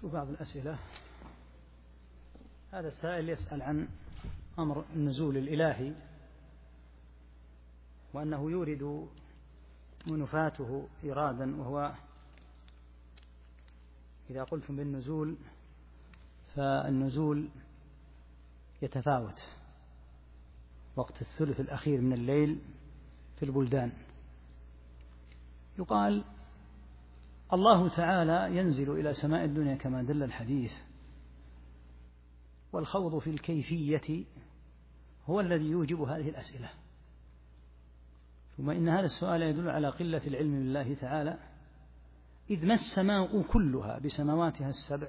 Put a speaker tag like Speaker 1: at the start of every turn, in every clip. Speaker 1: شوف بعض الأسئلة هذا السائل يسأل عن أمر النزول الإلهي وأنه يورد منفاته إرادا وهو إذا قلتم بالنزول فالنزول يتفاوت وقت الثلث الأخير من الليل في البلدان يقال الله تعالى ينزل إلى سماء الدنيا كما دل الحديث والخوض في الكيفية هو الذي يوجب هذه الأسئلة ثم إن هذا السؤال يدل على قلة العلم بالله تعالى إذ ما السماء كلها بسماواتها السبع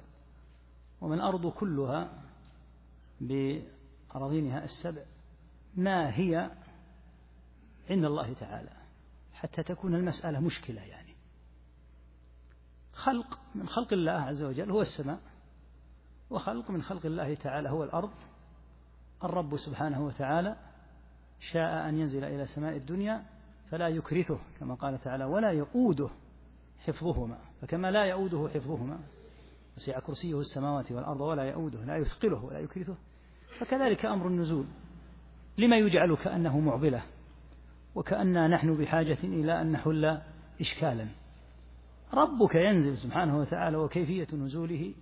Speaker 1: وما الأرض كلها بأراضينها السبع ما هي عند الله تعالى حتى تكون المسألة مشكلة يعني خلق من خلق الله عز وجل هو السماء وخلق من خلق الله تعالى هو الأرض الرب سبحانه وتعالى شاء أن ينزل إلى سماء الدنيا فلا يكرثه كما قال تعالى ولا يؤوده حفظهما فكما لا يؤوده حفظهما وسع كرسيه السماوات والأرض ولا يؤوده لا يثقله ولا يكرثه فكذلك أمر النزول لما يجعل كأنه معضلة وكأننا نحن بحاجة إلى أن نحل إشكالا ربك ينزل سبحانه وتعالى وكيفية نزوله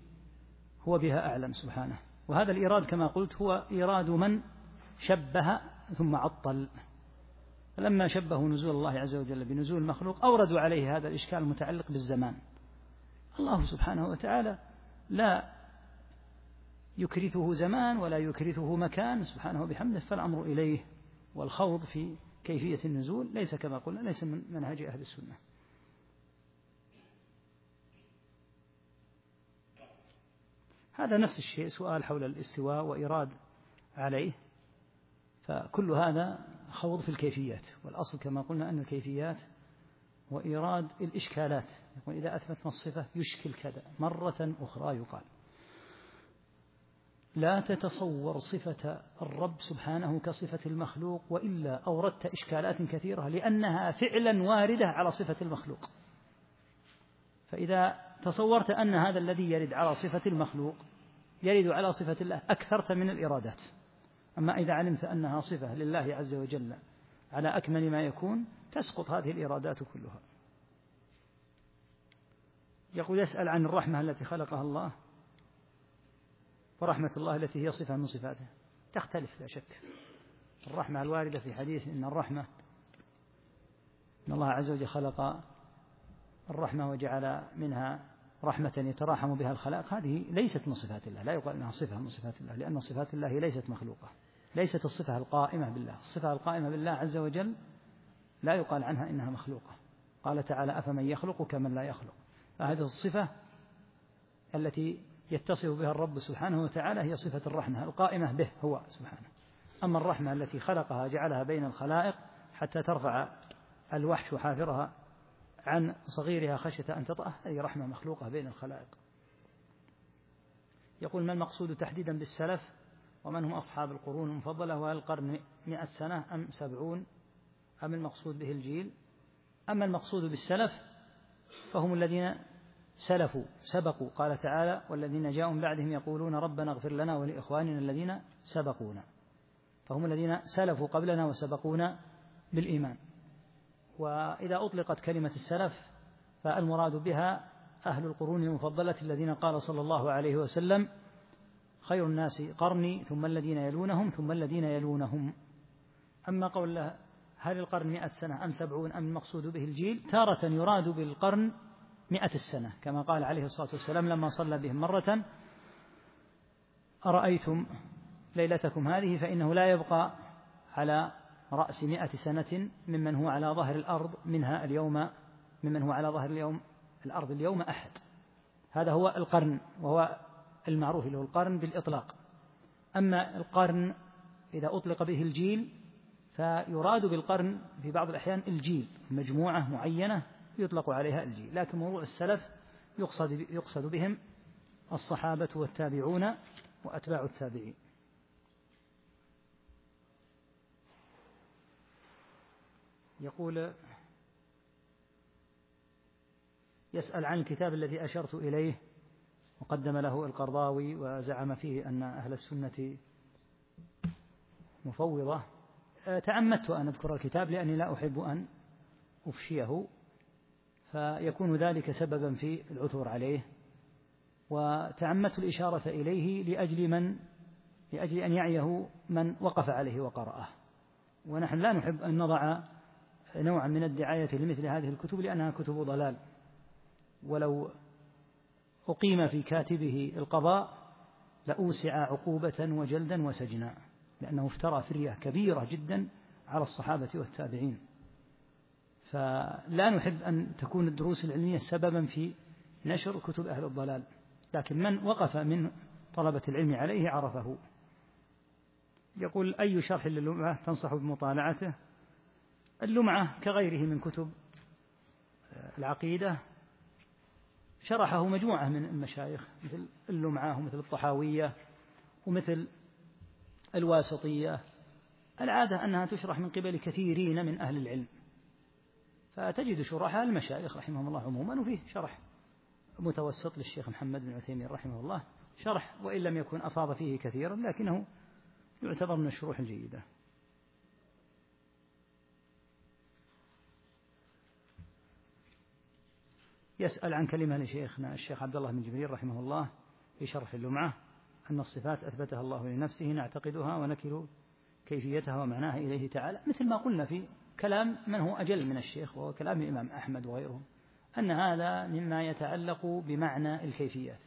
Speaker 1: هو بها أعلم سبحانه وهذا الإيراد كما قلت هو إيراد من شبه ثم عطل فلما شبهوا نزول الله عز وجل بنزول المخلوق أوردوا عليه هذا الإشكال المتعلق بالزمان الله سبحانه وتعالى لا يكرثه زمان ولا يكرثه مكان سبحانه وبحمده فالأمر إليه والخوض في كيفية النزول ليس كما قلنا ليس من منهج أهل السنة هذا نفس الشيء سؤال حول الاستواء وإيراد عليه فكل هذا خوض في الكيفيات والأصل كما قلنا أن الكيفيات وإيراد الإشكالات يقول إذا أثبتنا الصفة يشكل كذا مرة أخرى يقال لا تتصور صفة الرب سبحانه كصفة المخلوق وإلا أوردت إشكالات كثيرة لأنها فعلا واردة على صفة المخلوق فإذا تصورت أن هذا الذي يرد على صفة المخلوق يرد على صفة الله أكثرت من الإرادات أما إذا علمت أنها صفة لله عز وجل على أكمل ما يكون تسقط هذه الإرادات كلها يقول يسأل عن الرحمة التي خلقها الله ورحمة الله التي هي صفة من صفاته تختلف لا شك الرحمة الواردة في حديث إن الرحمة إن الله عز وجل خلق الرحمة وجعل منها رحمة يتراحم بها الخلائق هذه ليست من صفات الله لا يقال أنها صفة من صفات الله لأن صفات الله ليست مخلوقة ليست الصفة القائمة بالله الصفة القائمة بالله عز وجل لا يقال عنها إنها مخلوقة قال تعالى أفمن يخلق كمن لا يخلق فهذه الصفة التي يتصف بها الرب سبحانه وتعالى هي صفة الرحمة القائمة به هو سبحانه أما الرحمة التي خلقها جعلها بين الخلائق حتى ترفع الوحش وحافرها عن صغيرها خشية أن تطأه هذه رحمة مخلوقة بين الخلائق يقول ما المقصود تحديدا بالسلف ومن هم أصحاب القرون المفضلة وهل القرن مئة سنة أم سبعون أم المقصود به الجيل أما المقصود بالسلف فهم الذين سلفوا سبقوا قال تعالى والذين جاءوا من بعدهم يقولون ربنا اغفر لنا ولإخواننا الذين سبقونا فهم الذين سلفوا قبلنا وسبقونا بالإيمان وإذا أطلقت كلمة السلف فالمراد بها أهل القرون المفضلة الذين قال صلى الله عليه وسلم خير الناس قرني ثم الذين يلونهم ثم الذين يلونهم أما قول هل القرن مئة سنة أم سبعون أم المقصود به الجيل تارة يراد بالقرن مئة السنة كما قال عليه الصلاة والسلام لما صلى بهم مرة أرأيتم ليلتكم هذه فإنه لا يبقى على رأس مئة سنة ممن هو على ظهر الأرض منها اليوم ممن هو على ظهر اليوم الأرض اليوم أحد هذا هو القرن وهو المعروف له القرن بالإطلاق أما القرن إذا أطلق به الجيل فيراد بالقرن في بعض الأحيان الجيل مجموعة معينة يطلق عليها الجيل لكن مروع السلف يقصد, يقصد بهم الصحابة والتابعون وأتباع التابعين يقول يسأل عن الكتاب الذي أشرت إليه وقدم له القرضاوي وزعم فيه أن أهل السنة مفوضة تعمدت أن أذكر الكتاب لأني لا أحب أن أفشيه فيكون ذلك سببا في العثور عليه وتعمدت الإشارة إليه لأجل من لأجل أن يعيه من وقف عليه وقرأه ونحن لا نحب أن نضع نوعا من الدعاية لمثل هذه الكتب لأنها كتب ضلال ولو أقيم في كاتبه القضاء لأوسع عقوبة وجلدا وسجنا لأنه افترى فرية كبيرة جدا على الصحابة والتابعين فلا نحب أن تكون الدروس العلمية سببا في نشر كتب أهل الضلال لكن من وقف من طلبة العلم عليه عرفه يقول أي شرح للمعة تنصح بمطالعته اللمعة كغيره من كتب العقيدة شرحه مجموعة من المشايخ مثل اللمعة ومثل الطحاوية ومثل الواسطية العادة أنها تشرح من قبل كثيرين من أهل العلم فتجد شرحها المشايخ رحمهم الله عموما وفيه شرح متوسط للشيخ محمد بن عثيمين رحمه الله شرح وإن لم يكن أفاض فيه كثيرا لكنه يعتبر من الشروح الجيدة يسأل عن كلمة لشيخنا الشيخ عبد الله بن جبريل رحمه الله في شرح اللمعة أن الصفات أثبتها الله لنفسه نعتقدها ونكل كيفيتها ومعناها إليه تعالى مثل ما قلنا في كلام من هو أجل من الشيخ وهو كلام الإمام أحمد وغيره أن هذا مما يتعلق بمعنى الكيفيات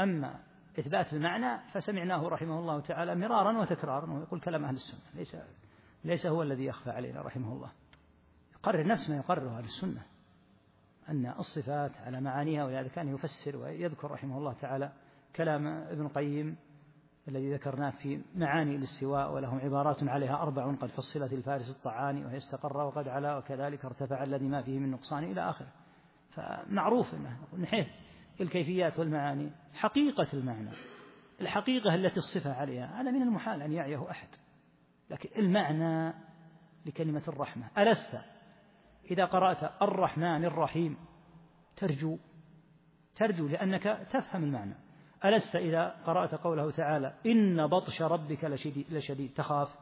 Speaker 1: أما إثبات المعنى فسمعناه رحمه الله تعالى مرارا وتكرارا ويقول كلام أهل السنة ليس ليس هو الذي يخفى علينا رحمه الله يقرر نفس ما يقرره أهل السنة أن الصفات على معانيها ولذلك كان يفسر ويذكر رحمه الله تعالى كلام ابن القيم الذي ذكرناه في معاني الاستواء ولهم عبارات عليها أربع قد حصلت الفارس الطعان وهي استقر وقد علا وكذلك ارتفع الذي ما فيه من نقصان إلى آخره فمعروف أنه من حيث الكيفيات والمعاني حقيقة المعنى الحقيقة التي الصفة عليها هذا من المحال أن يعيه أحد لكن المعنى لكلمة الرحمة ألست إذا قرأت الرحمن الرحيم ترجو ترجو لأنك تفهم المعنى ألست إذا قرأت قوله تعالى إن بطش ربك لشديد, لشديد تخاف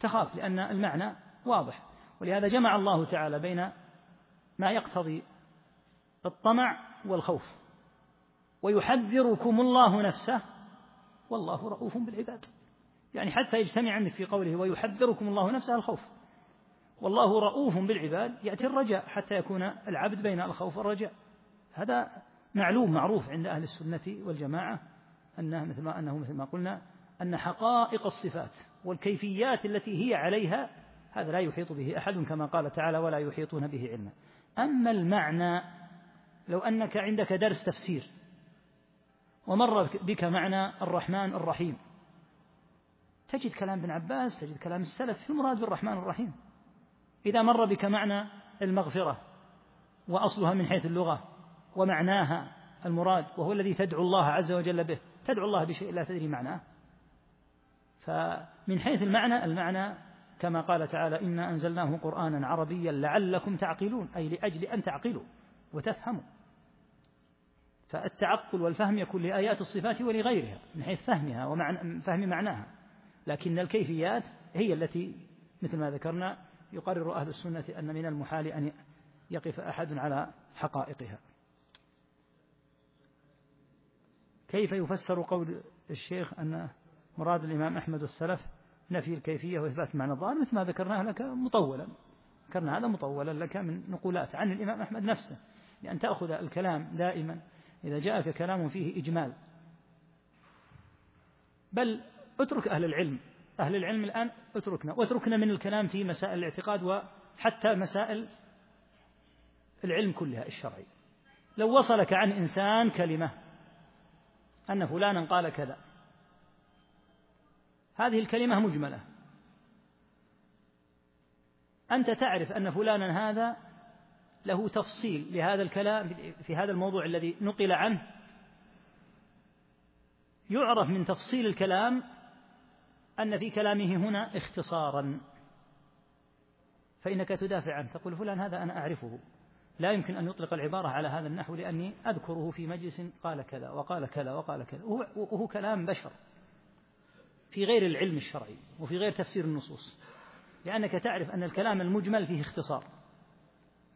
Speaker 1: تخاف لأن المعنى واضح ولهذا جمع الله تعالى بين ما يقتضي الطمع والخوف ويحذركم الله نفسه والله رؤوف بالعباد يعني حتى يجتمع عندك في قوله ويحذركم الله نفسه الخوف والله رؤوف بالعباد يأتي الرجاء حتى يكون العبد بين الخوف والرجاء هذا معلوم معروف عند أهل السنة والجماعة أنه مثل ما أنه مثل ما قلنا أن حقائق الصفات والكيفيات التي هي عليها هذا لا يحيط به أحد كما قال تعالى ولا يحيطون به علما أما المعنى لو أنك عندك درس تفسير ومر بك معنى الرحمن الرحيم تجد كلام ابن عباس تجد كلام السلف في المراد بالرحمن الرحيم إذا مر بك معنى المغفرة وأصلها من حيث اللغة ومعناها المراد وهو الذي تدعو الله عز وجل به تدعو الله بشيء لا تدري معناه فمن حيث المعنى المعنى كما قال تعالى إنا أنزلناه قرآنا عربيا لعلكم تعقلون أي لأجل أن تعقلوا وتفهموا فالتعقل والفهم يكون لآيات الصفات ولغيرها من حيث فهمها ومعنى فهم معناها لكن الكيفيات هي التي مثل ما ذكرنا يقرر أهل السنة أن من المحال أن يقف أحد على حقائقها كيف يفسر قول الشيخ أن مراد الإمام أحمد السلف نفي الكيفية وإثبات معنى الظاهر مثل ما ذكرناه لك مطولا ذكرنا هذا مطولا لك من نقولات عن الإمام أحمد نفسه لأن تأخذ الكلام دائما إذا جاءك كلام فيه إجمال بل اترك أهل العلم أهل العلم الآن اتركنا واتركنا من الكلام في مسائل الاعتقاد وحتى مسائل العلم كلها الشرعي لو وصلك عن إنسان كلمة أن فلانا قال كذا هذه الكلمة مجملة أنت تعرف أن فلانا هذا له تفصيل لهذا الكلام في هذا الموضوع الذي نقل عنه يعرف من تفصيل الكلام أن في كلامه هنا اختصارا فإنك تدافع عنه تقول فلان هذا أنا أعرفه لا يمكن أن يطلق العبارة على هذا النحو لأني أذكره في مجلس قال كذا وقال كذا وقال كذا وهو كلام بشر في غير العلم الشرعي وفي غير تفسير النصوص لأنك تعرف أن الكلام المجمل فيه اختصار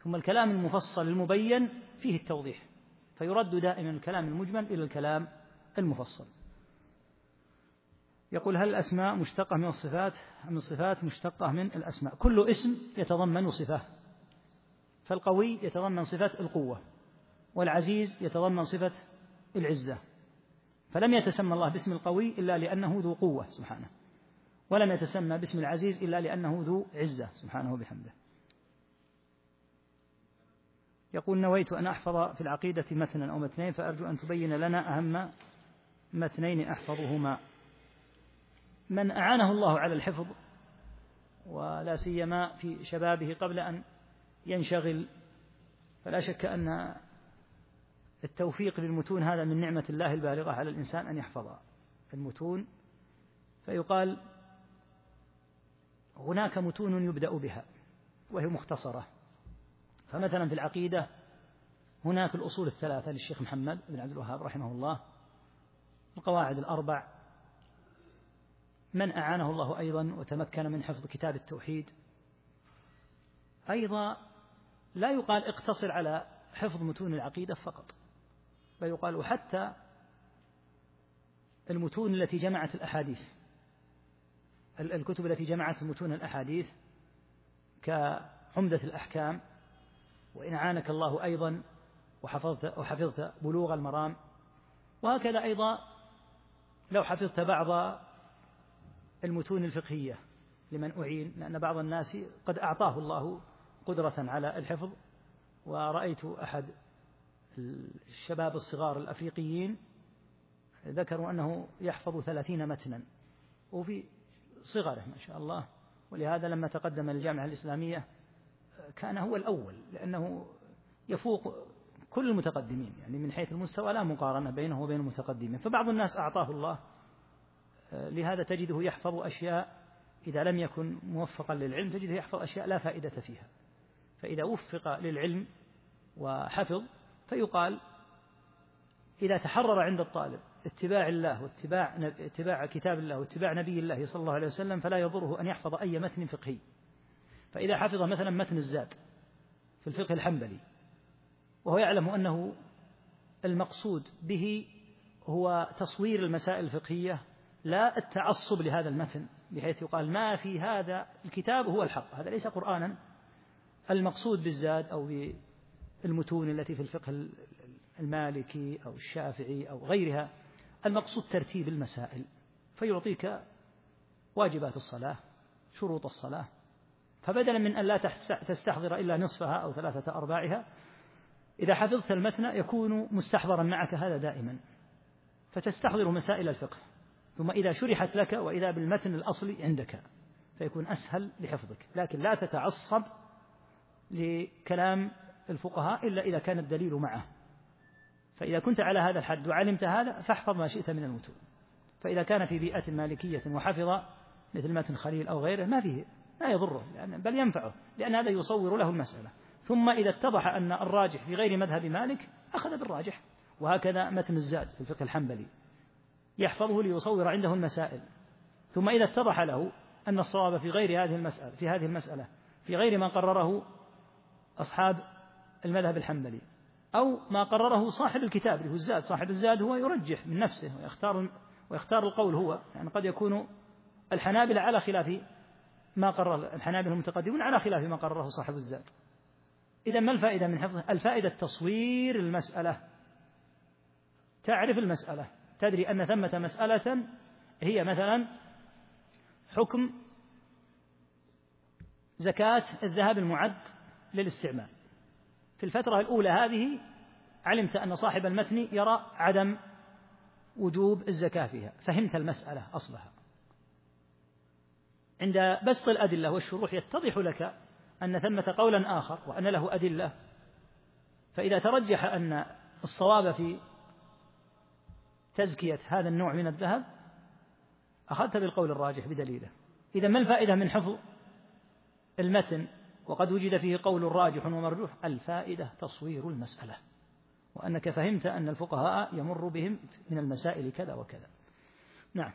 Speaker 1: ثم الكلام المفصل المبين فيه التوضيح فيرد دائما الكلام المجمل إلى الكلام المفصل يقول هل الأسماء مشتقة من الصفات أم الصفات مشتقة من الأسماء كل اسم يتضمن صفة فالقوي يتضمن صفة القوة والعزيز يتضمن صفة العزة فلم يتسمى الله باسم القوي إلا لأنه ذو قوة سبحانه ولم يتسمى باسم العزيز إلا لأنه ذو عزة سبحانه وبحمده يقول نويت أن أحفظ في العقيدة متنا أو متنين فأرجو أن تبين لنا أهم متنين أحفظهما من أعانه الله على الحفظ ولا سيما في شبابه قبل أن ينشغل فلا شك أن التوفيق للمتون هذا من نعمة الله البالغة على الإنسان أن يحفظ المتون فيقال هناك متون يبدأ بها وهي مختصرة فمثلا في العقيدة هناك الأصول الثلاثة للشيخ محمد بن عبد الوهاب رحمه الله القواعد الأربع من أعانه الله أيضا وتمكن من حفظ كتاب التوحيد أيضا لا يقال اقتصر على حفظ متون العقيدة فقط بل يقال وحتى المتون التي جمعت الأحاديث الكتب التي جمعت متون الأحاديث كعمدة الأحكام وإن عانك الله أيضا وحفظت, وحفظت بلوغ المرام وهكذا أيضا لو حفظت بعض المتون الفقهية لمن أعين لأن بعض الناس قد أعطاه الله قدرة على الحفظ ورأيت أحد الشباب الصغار الأفريقيين ذكروا أنه يحفظ ثلاثين متنا وفي صغره ما شاء الله ولهذا لما تقدم الجامعة الإسلامية كان هو الأول لأنه يفوق كل المتقدمين يعني من حيث المستوى لا مقارنة بينه وبين المتقدمين فبعض الناس أعطاه الله لهذا تجده يحفظ أشياء إذا لم يكن موفقا للعلم تجده يحفظ أشياء لا فائدة فيها فإذا وفق للعلم وحفظ فيقال إذا تحرر عند الطالب اتباع الله واتباع اتباع كتاب الله واتباع نبي الله صلى الله عليه وسلم فلا يضره أن يحفظ أي متن فقهي فإذا حفظ مثلا متن الزاد في الفقه الحنبلي وهو يعلم أنه المقصود به هو تصوير المسائل الفقهية لا التعصب لهذا المتن بحيث يقال ما في هذا الكتاب هو الحق هذا ليس قرآنا المقصود بالزاد أو بالمتون التي في الفقه المالكي أو الشافعي أو غيرها المقصود ترتيب المسائل فيعطيك واجبات الصلاة شروط الصلاة فبدلا من أن لا تستحضر إلا نصفها أو ثلاثة أرباعها إذا حفظت المتن يكون مستحضرا معك هذا دائما فتستحضر مسائل الفقه ثم إذا شرحت لك وإذا بالمتن الأصلي عندك فيكون أسهل لحفظك لكن لا تتعصب لكلام الفقهاء إلا إذا كان الدليل معه فإذا كنت على هذا الحد وعلمت هذا فاحفظ ما شئت من المتون فإذا كان في بيئة مالكية وحفظ مثل متن خليل أو غيره ما فيه لا يضره بل ينفعه لأن هذا يصور له المسألة ثم إذا اتضح أن الراجح في غير مذهب مالك أخذ بالراجح وهكذا متن الزاد في الفقه الحنبلي يحفظه ليصور عنده المسائل ثم إذا اتضح له أن الصواب في غير هذه المسألة في هذه المسألة في غير ما قرره أصحاب المذهب الحنبلي أو ما قرره صاحب الكتاب اللي هو الزاد صاحب الزاد هو يرجح من نفسه ويختار ويختار القول هو يعني قد يكون الحنابلة على خلاف ما قرر الحنابلة المتقدمون على خلاف ما قرره صاحب الزاد إذا ما الفائدة من حفظه؟ الفائدة تصوير المسألة تعرف المسألة تدري أن ثمة مسألة هي مثلا حكم زكاة الذهب المعد للاستعمال في الفترة الأولى هذه علمت أن صاحب المتن يرى عدم وجوب الزكاة فيها فهمت المسألة أصلها عند بسط الأدلة والشروح يتضح لك أن ثمة قولا آخر وأن له أدلة فإذا ترجح أن الصواب في تزكية هذا النوع من الذهب أخذت بالقول الراجح بدليله إذا ما الفائدة من حفظ المتن وقد وجد فيه قول راجح ومرجوح الفائدة تصوير المسألة وأنك فهمت أن الفقهاء يمر بهم من المسائل كذا وكذا نعم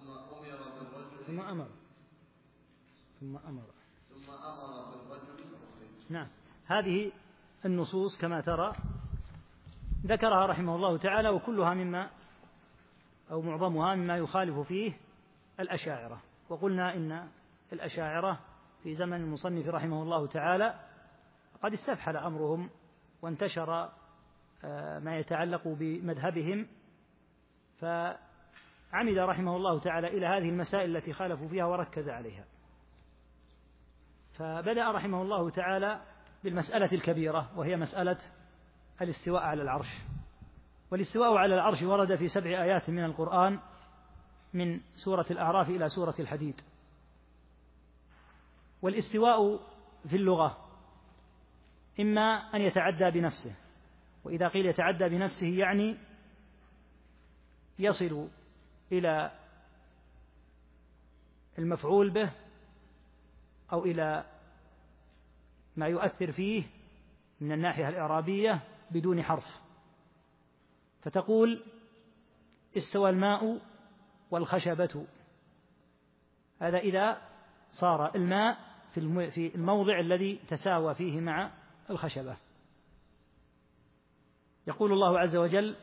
Speaker 2: ثم أمر بالرجل ثم أمر
Speaker 1: ثم أمر ثم أمر
Speaker 2: بالرجل نعم
Speaker 1: هذه النصوص كما ترى ذكرها رحمه الله تعالى وكلها مما أو معظمها مما يخالف فيه الأشاعرة وقلنا إن الأشاعرة في زمن المصنف رحمه الله تعالى قد استفحل أمرهم وانتشر آه، ما يتعلق بمذهبهم ف عمد رحمه الله تعالى إلى هذه المسائل التي خالفوا فيها وركز عليها فبدأ رحمه الله تعالى بالمسألة الكبيرة وهي مسألة الاستواء على العرش والاستواء على العرش ورد في سبع آيات من القرآن من سورة الأعراف إلى سورة الحديد والاستواء في اللغة إما أن يتعدى بنفسه وإذا قيل يتعدى بنفسه يعني يصل إلى المفعول به أو إلى ما يؤثر فيه من الناحية الإعرابية بدون حرف فتقول استوى الماء والخشبة هذا إذا صار الماء في الموضع الذي تساوى فيه مع الخشبة يقول الله عز وجل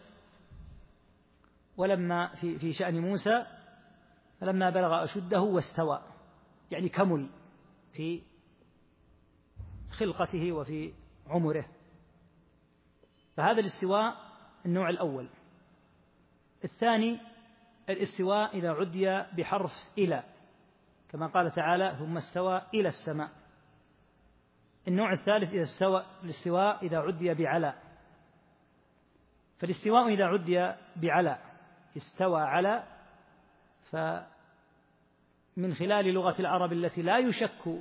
Speaker 1: ولما في في شأن موسى فلما بلغ أشده واستوى يعني كمل في خلقته وفي عمره فهذا الاستواء النوع الأول الثاني الاستواء إذا عدي بحرف إلى كما قال تعالى ثم استوى إلى السماء النوع الثالث إذا استوى الاستواء إذا عدي بعلى فالاستواء إذا عدي بعلى استوى على فمن خلال لغة العرب التي لا يشك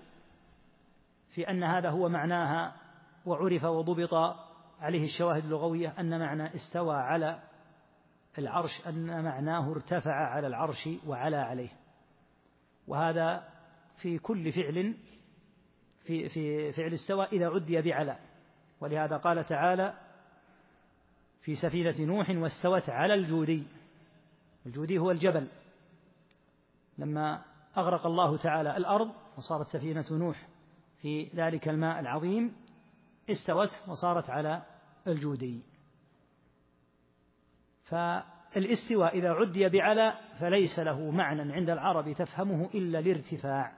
Speaker 1: في أن هذا هو معناها وعرف وضبط عليه الشواهد اللغوية أن معنى استوى على العرش أن معناه ارتفع على العرش وعلى عليه وهذا في كل فعل في في فعل استوى إذا عدي بعلى ولهذا قال تعالى في سفينة نوح واستوت على الجودي الجودي هو الجبل لما أغرق الله تعالى الأرض وصارت سفينة نوح في ذلك الماء العظيم استوت وصارت على الجودي فالاستواء إذا عدي بعلى فليس له معنى عند العرب تفهمه إلا الارتفاع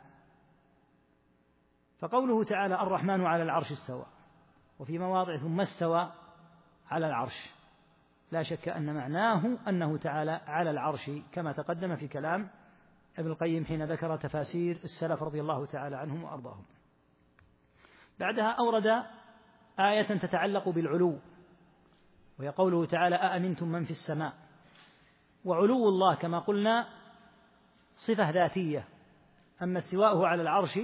Speaker 1: فقوله تعالى الرحمن على العرش استوى وفي مواضع ثم استوى على العرش لا شك أن معناه أنه تعالى على العرش كما تقدم في كلام ابن القيم حين ذكر تفاسير السلف رضي الله تعالى عنهم وأرضاهم بعدها أورد آية تتعلق بالعلو وهي قوله تعالى أأمنتم من في السماء وعلو الله كما قلنا صفة ذاتية أما استواءه على العرش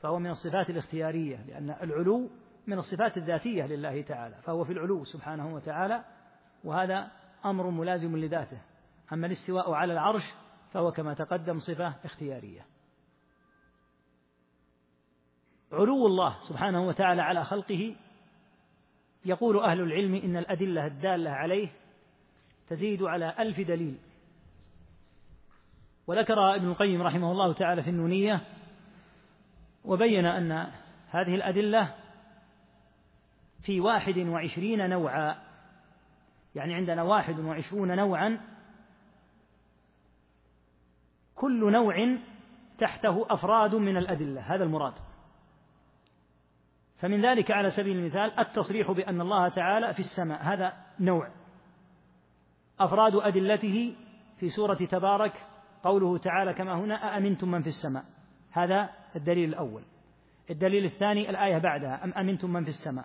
Speaker 1: فهو من الصفات الاختيارية لأن العلو من الصفات الذاتية لله تعالى فهو في العلو سبحانه وتعالى وهذا أمر ملازم لذاته أما الاستواء على العرش فهو كما تقدم صفة اختيارية علو الله سبحانه وتعالى على خلقه يقول أهل العلم إن الأدلة الدالة عليه تزيد على ألف دليل وذكر ابن القيم رحمه الله تعالى في النونية وبين أن هذه الأدلة في واحد وعشرين نوعا يعني عندنا واحد وعشرون نوعا كل نوع تحته أفراد من الأدلة هذا المراد فمن ذلك على سبيل المثال التصريح بأن الله تعالى في السماء هذا نوع أفراد أدلته في سورة تبارك قوله تعالى كما هنا أأمنتم من في السماء هذا الدليل الأول الدليل الثاني الآية بعدها أم أمنتم من في السماء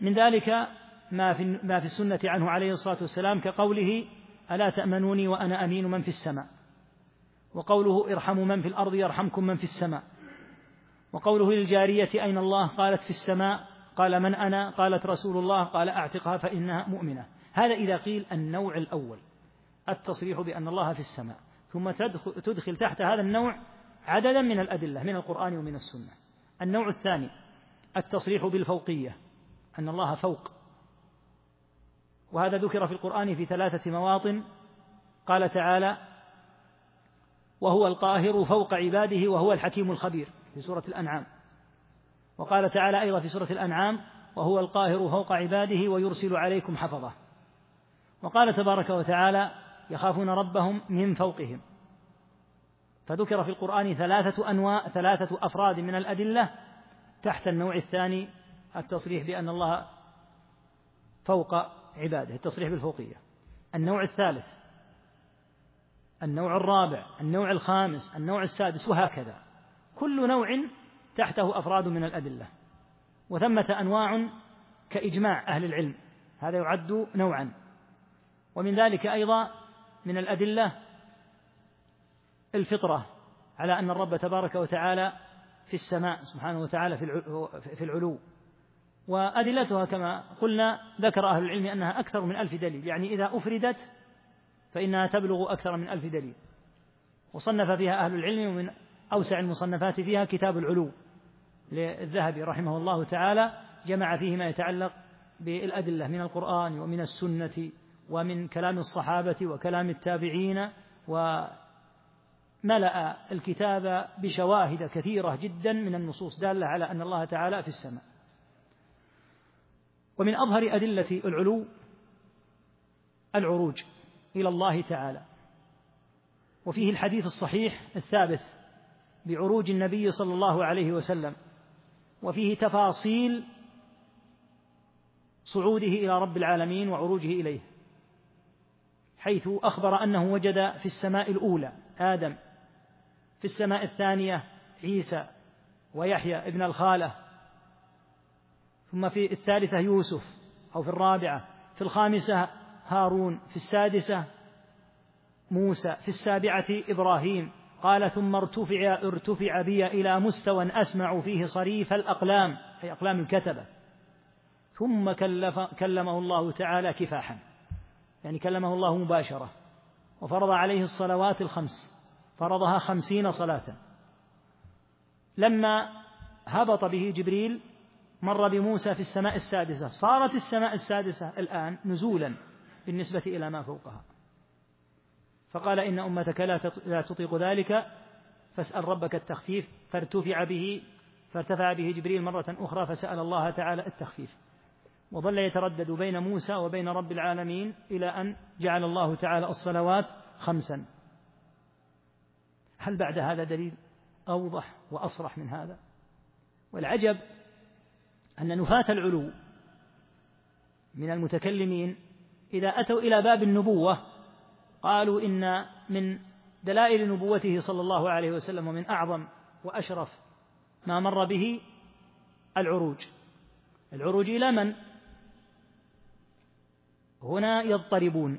Speaker 1: من ذلك ما في ما في السنة عنه عليه الصلاة والسلام كقوله ألا تأمنوني وأنا أمين من في السماء وقوله ارحموا من في الأرض يرحمكم من في السماء وقوله للجارية أين الله قالت في السماء قال من أنا قالت رسول الله قال أعتقها فإنها مؤمنة هذا إذا قيل النوع الأول التصريح بأن الله في السماء ثم تدخل, تدخل تحت هذا النوع عددا من الأدلة من القرآن ومن السنة النوع الثاني التصريح بالفوقية أن الله فوق وهذا ذكر في القرآن في ثلاثة مواطن قال تعالى وهو القاهر فوق عباده وهو الحكيم الخبير في سورة الأنعام وقال تعالى أيضا في سورة الأنعام وهو القاهر فوق عباده ويرسل عليكم حفظه وقال تبارك وتعالى يخافون ربهم من فوقهم فذكر في القرآن ثلاثة أنواع ثلاثة أفراد من الأدلة تحت النوع الثاني التصريح بأن الله فوق عباده التصريح بالفوقية النوع الثالث النوع الرابع النوع الخامس النوع السادس وهكذا كل نوع تحته أفراد من الأدلة وثمة أنواع كإجماع أهل العلم هذا يعد نوعا ومن ذلك أيضا من الأدلة الفطرة على أن الرب تبارك وتعالى في السماء سبحانه وتعالى في العلو وأدلتها كما قلنا ذكر أهل العلم أنها أكثر من ألف دليل يعني إذا أفردت فإنها تبلغ أكثر من ألف دليل وصنف فيها أهل العلم ومن أوسع المصنفات فيها كتاب العلو للذهبي رحمه الله تعالى جمع فيه ما يتعلق بالأدلة من القرآن ومن السنة ومن كلام الصحابة وكلام التابعين وملأ الكتاب بشواهد كثيرة جدا من النصوص دالة على أن الله تعالى في السماء ومن أظهر أدلة العلو العروج إلى الله تعالى وفيه الحديث الصحيح الثابت بعروج النبي صلى الله عليه وسلم وفيه تفاصيل صعوده إلى رب العالمين وعروجه إليه حيث أخبر أنه وجد في السماء الأولى آدم في السماء الثانية عيسى ويحيى ابن الخالة ثم في الثالثة يوسف أو في الرابعة في الخامسة هارون في السادسة موسى في السابعة إبراهيم قال ثم ارتفع ارتفع بي إلى مستوى أسمع فيه صريف الأقلام أي أقلام الكتبة ثم كلف كلمه الله تعالى كفاحا يعني كلمه الله مباشرة وفرض عليه الصلوات الخمس فرضها خمسين صلاة لما هبط به جبريل مر بموسى في السماء السادسة صارت السماء السادسة الآن نزولا بالنسبة إلى ما فوقها فقال إن أمتك لا تطيق ذلك فاسأل ربك التخفيف فارتفع به فارتفع به جبريل مرة أخرى فسأل الله تعالى التخفيف وظل يتردد بين موسى وبين رب العالمين إلى أن جعل الله تعالى الصلوات خمسا هل بعد هذا دليل أوضح وأصرح من هذا والعجب أن نفاة العلو من المتكلمين إذا أتوا إلى باب النبوة قالوا إن من دلائل نبوته صلى الله عليه وسلم ومن أعظم وأشرف ما مر به العروج العروج إلى من؟ هنا يضطربون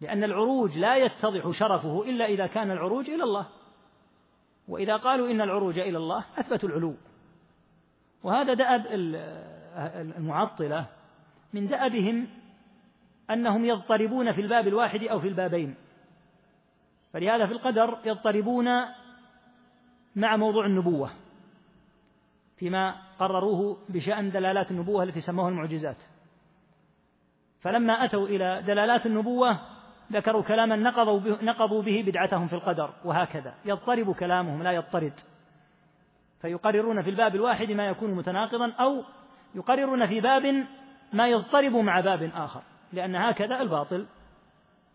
Speaker 1: لأن العروج لا يتضح شرفه إلا إذا كان العروج إلى الله وإذا قالوا إن العروج إلى الله أثبتوا العلو وهذا دأب المعطلة من دأبهم أنهم يضطربون في الباب الواحد أو في البابين فلهذا في القدر يضطربون مع موضوع النبوة فيما قرروه بشأن دلالات النبوة التي سموها المعجزات فلما أتوا إلى دلالات النبوة ذكروا كلاما نقضوا به, نقضوا به بدعتهم في القدر وهكذا يضطرب كلامهم لا يضطرد فيقررون في الباب الواحد ما يكون متناقضا أو يقررون في باب ما يضطرب مع باب آخر لأن هكذا الباطل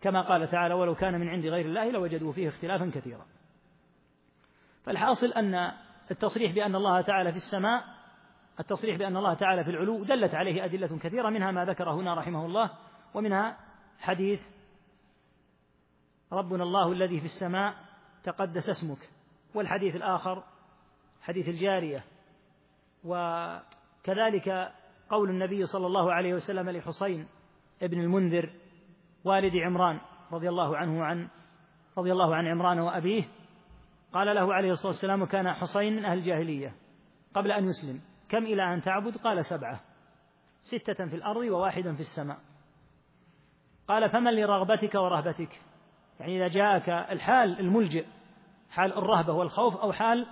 Speaker 1: كما قال تعالى ولو كان من عند غير الله لوجدوا فيه اختلافا كثيرا فالحاصل أن التصريح بأن الله تعالى في السماء التصريح بأن الله تعالى في العلو دلت عليه أدلة كثيرة منها ما ذكر هنا رحمه الله ومنها حديث ربنا الله الذي في السماء تقدس اسمك والحديث الآخر حديث الجارية وكذلك قول النبي صلى الله عليه وسلم لحسين ابن المنذر والد عمران رضي الله عنه عن رضي الله عن عمران وأبيه قال له عليه الصلاة والسلام وكان حسين من أهل الجاهلية قبل أن يسلم كم إلى أن تعبد قال سبعة ستة في الأرض وواحدا في السماء قال فمن لرغبتك ورهبتك يعني إذا جاءك الحال الملجئ حال الرهبة والخوف أو حال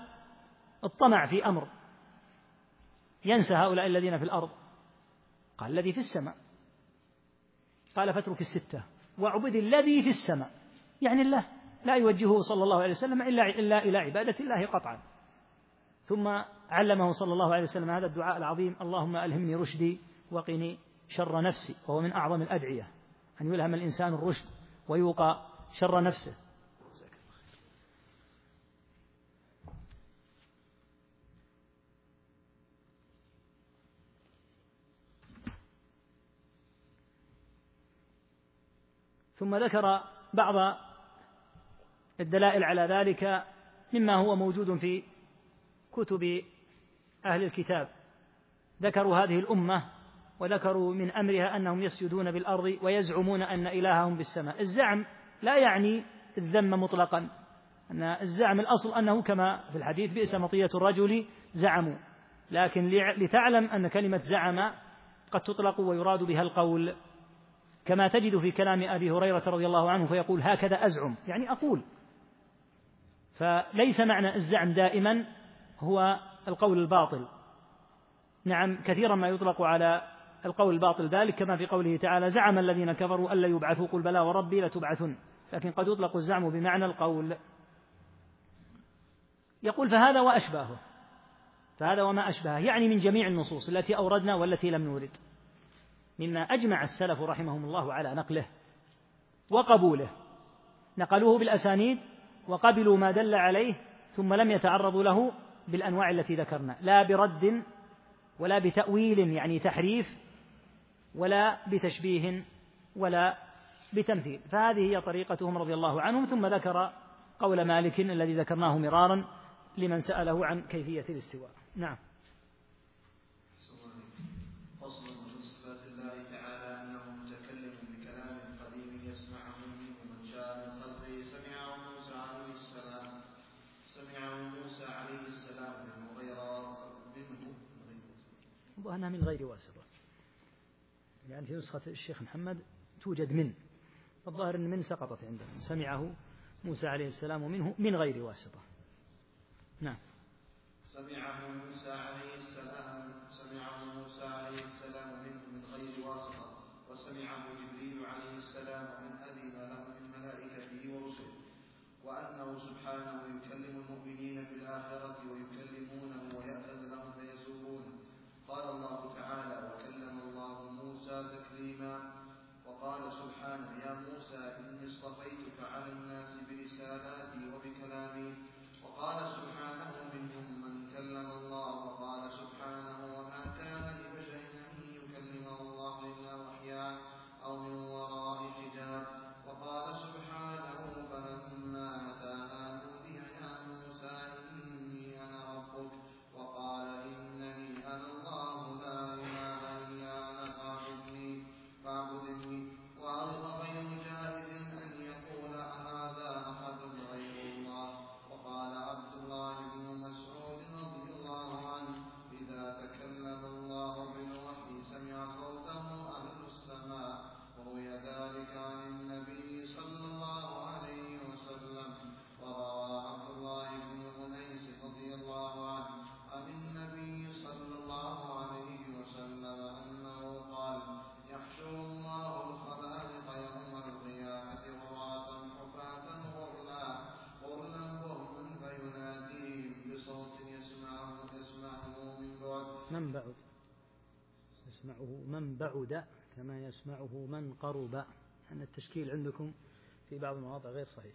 Speaker 1: الطمع في أمر ينسى هؤلاء الذين في الأرض قال الذي في السماء قال فاترك الستة واعبد الذي في السماء يعني الله لا يوجهه صلى الله عليه وسلم إلا إلا إلى عبادة الله قطعا ثم علمه صلى الله عليه وسلم هذا الدعاء العظيم اللهم ألهمني رشدي وقني شر نفسي وهو من أعظم الأدعية أن يلهم الإنسان الرشد ويوقى شر نفسه ثم ذكر بعض الدلائل على ذلك مما هو موجود في كتب أهل الكتاب ذكروا هذه الأمة وذكروا من أمرها أنهم يسجدون بالأرض ويزعمون أن إلههم بالسماء الزعم لا يعني الذم مطلقا أن الزعم الأصل أنه كما في الحديث بئس مطية الرجل زعموا لكن لتعلم أن كلمة زعم قد تطلق ويراد بها القول كما تجد في كلام أبي هريرة رضي الله عنه فيقول هكذا أزعم يعني أقول فليس معنى الزعم دائما هو القول الباطل نعم كثيرا ما يطلق على القول الباطل ذلك كما في قوله تعالى زعم الذين كفروا ألا يبعثوا قل بلى وربي لتبعثن لكن قد يطلق الزعم بمعنى القول يقول فهذا وأشباهه فهذا وما أشبهه يعني من جميع النصوص التي أوردنا والتي لم نورد مما أجمع السلف رحمهم الله على نقله وقبوله نقلوه بالأسانيد وقبلوا ما دل عليه ثم لم يتعرضوا له بالأنواع التي ذكرنا لا برد ولا بتأويل يعني تحريف ولا بتشبيه ولا بتمثيل فهذه هي طريقتهم رضي الله عنهم ثم ذكر قول مالك الذي ذكرناه مرارا لمن سأله عن كيفية الاستواء نعم وأنا من غير واسطة لأن في نسخة الشيخ محمد توجد من فالظاهر أن من سقطت عنده
Speaker 2: سمعه موسى عليه السلام
Speaker 1: منه
Speaker 2: من غير
Speaker 1: واسطة نعم
Speaker 2: سمعه موسى عليه السلام سمعه موسى عليه السلام منه من غير واسطة وسمعه جبريل عليه السلام من أذن له من ملائكته ورسله وأنه سبحانه يكلم المؤمنين في الآخرة ويكلم يا موسى إني اصطفيتك على الناس
Speaker 1: بعد كما يسمعه من قرب أن التشكيل عندكم في بعض المواضع غير صحيح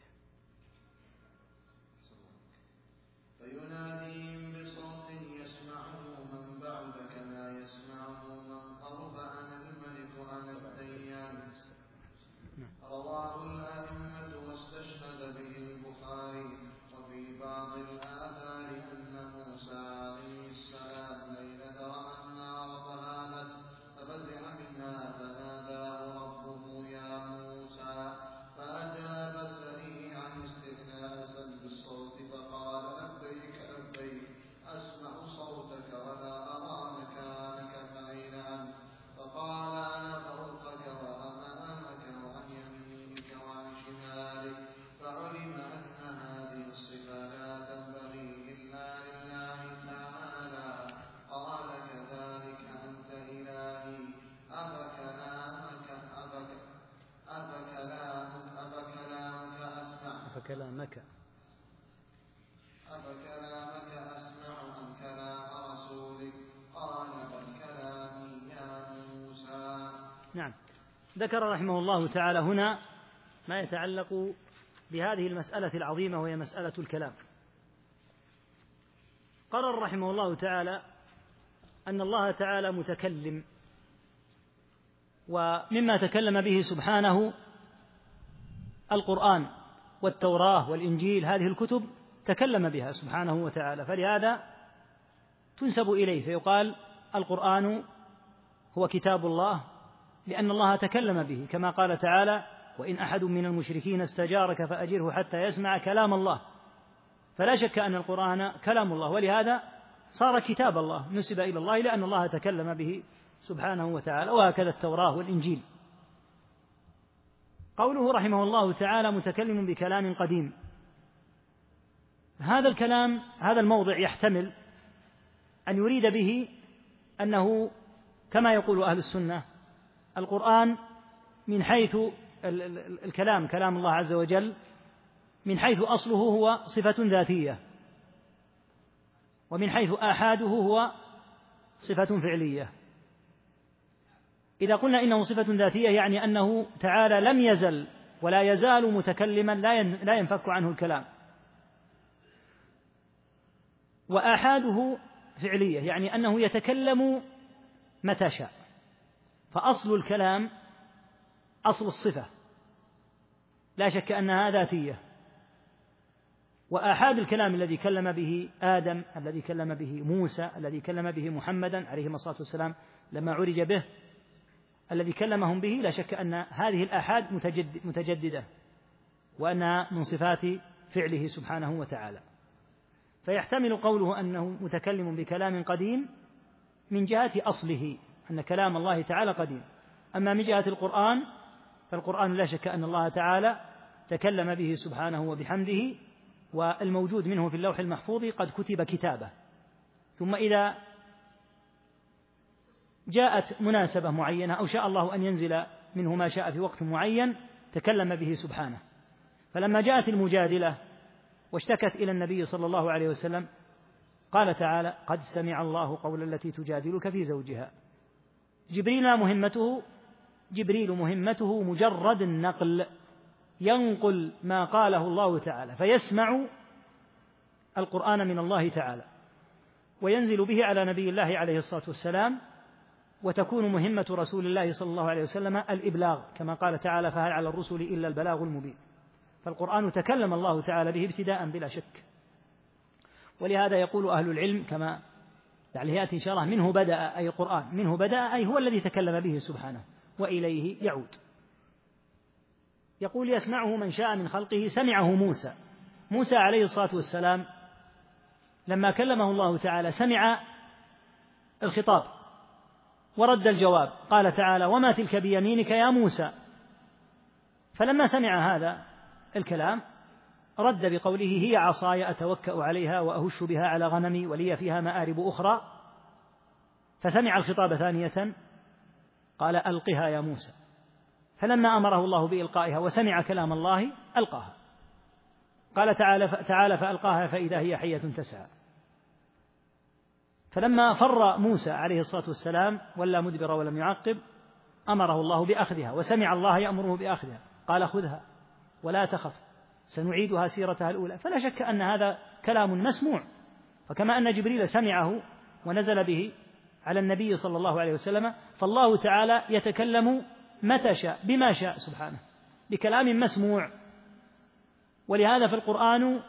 Speaker 1: ذكر رحمه الله تعالى هنا ما يتعلق بهذه المسألة العظيمة وهي مسألة الكلام. قرر رحمه الله تعالى أن الله تعالى متكلم ومما تكلم به سبحانه القرآن والتوراة والإنجيل هذه الكتب تكلم بها سبحانه وتعالى فلهذا تنسب إليه فيقال القرآن هو كتاب الله لأن الله تكلم به كما قال تعالى وإن أحد من المشركين استجارك فأجره حتى يسمع كلام الله فلا شك أن القرآن كلام الله ولهذا صار كتاب الله نسب إلى الله لأن الله تكلم به سبحانه وتعالى وهكذا التوراة والإنجيل قوله رحمه الله تعالى متكلم بكلام قديم هذا الكلام هذا الموضع يحتمل أن يريد به أنه كما يقول أهل السنة القرآن من حيث الكلام كلام الله عز وجل من حيث أصله هو صفة ذاتية ومن حيث آحاده هو صفة فعلية إذا قلنا إنه صفة ذاتية يعني أنه تعالى لم يزل ولا يزال متكلما لا ينفك عنه الكلام وآحاده فعلية يعني أنه يتكلم متى شاء فأصل الكلام أصل الصفة لا شك أنها ذاتية وآحاد الكلام الذي كلم به آدم الذي كلم به موسى الذي كلم به محمدا عليهما الصلاة والسلام لما عرج به الذي كلمهم به لا شك أن هذه الآحاد متجددة وأنها من صفات فعله سبحانه وتعالى فيحتمل قوله أنه متكلم بكلام قديم من جهة أصله أن كلام الله تعالى قديم أما من جهة القرآن فالقرآن لا شك أن الله تعالى تكلم به سبحانه وبحمده والموجود منه في اللوح المحفوظ قد كتب كتابه ثم إذا جاءت مناسبة معينة أو شاء الله أن ينزل منه ما شاء في وقت معين تكلم به سبحانه فلما جاءت المجادلة واشتكت إلى النبي صلى الله عليه وسلم قال تعالى قد سمع الله قول التي تجادلك في زوجها جبريل مهمته جبريل مهمته مجرد النقل ينقل ما قاله الله تعالى فيسمع القرآن من الله تعالى وينزل به على نبي الله عليه الصلاة والسلام وتكون مهمة رسول الله صلى الله عليه وسلم الإبلاغ كما قال تعالى فهل على الرسل إلا البلاغ المبين فالقرآن تكلم الله تعالى به ابتداء بلا شك ولهذا يقول أهل العلم كما يعني يأتي إن شاء الله منه بدأ أي القرآن منه بدأ أي هو الذي تكلم به سبحانه وإليه يعود يقول يسمعه من شاء من خلقه سمعه موسى موسى عليه الصلاة والسلام لما كلمه الله تعالى سمع الخطاب ورد الجواب قال تعالى وما تلك بيمينك يا موسى فلما سمع هذا الكلام رد بقوله هي عصاي أتوكأ عليها وأهش بها على غنمي ولي فيها مآرب أخرى فسمع الخطاب ثانية قال ألقها يا موسى فلما أمره الله بإلقائها وسمع كلام الله ألقاها قال تعالى تعالى فألقاها فإذا هي حية تسعى فلما فر موسى عليه الصلاة والسلام ولا مدبر ولم يعقب أمره الله بأخذها وسمع الله يأمره بأخذها قال خذها ولا تخف سنعيدها سيرتها الأولى فلا شك أن هذا كلام مسموع فكما أن جبريل سمعه ونزل به على النبي صلى الله عليه وسلم فالله تعالى يتكلم متى شاء بما شاء سبحانه بكلام مسموع ولهذا في القرآن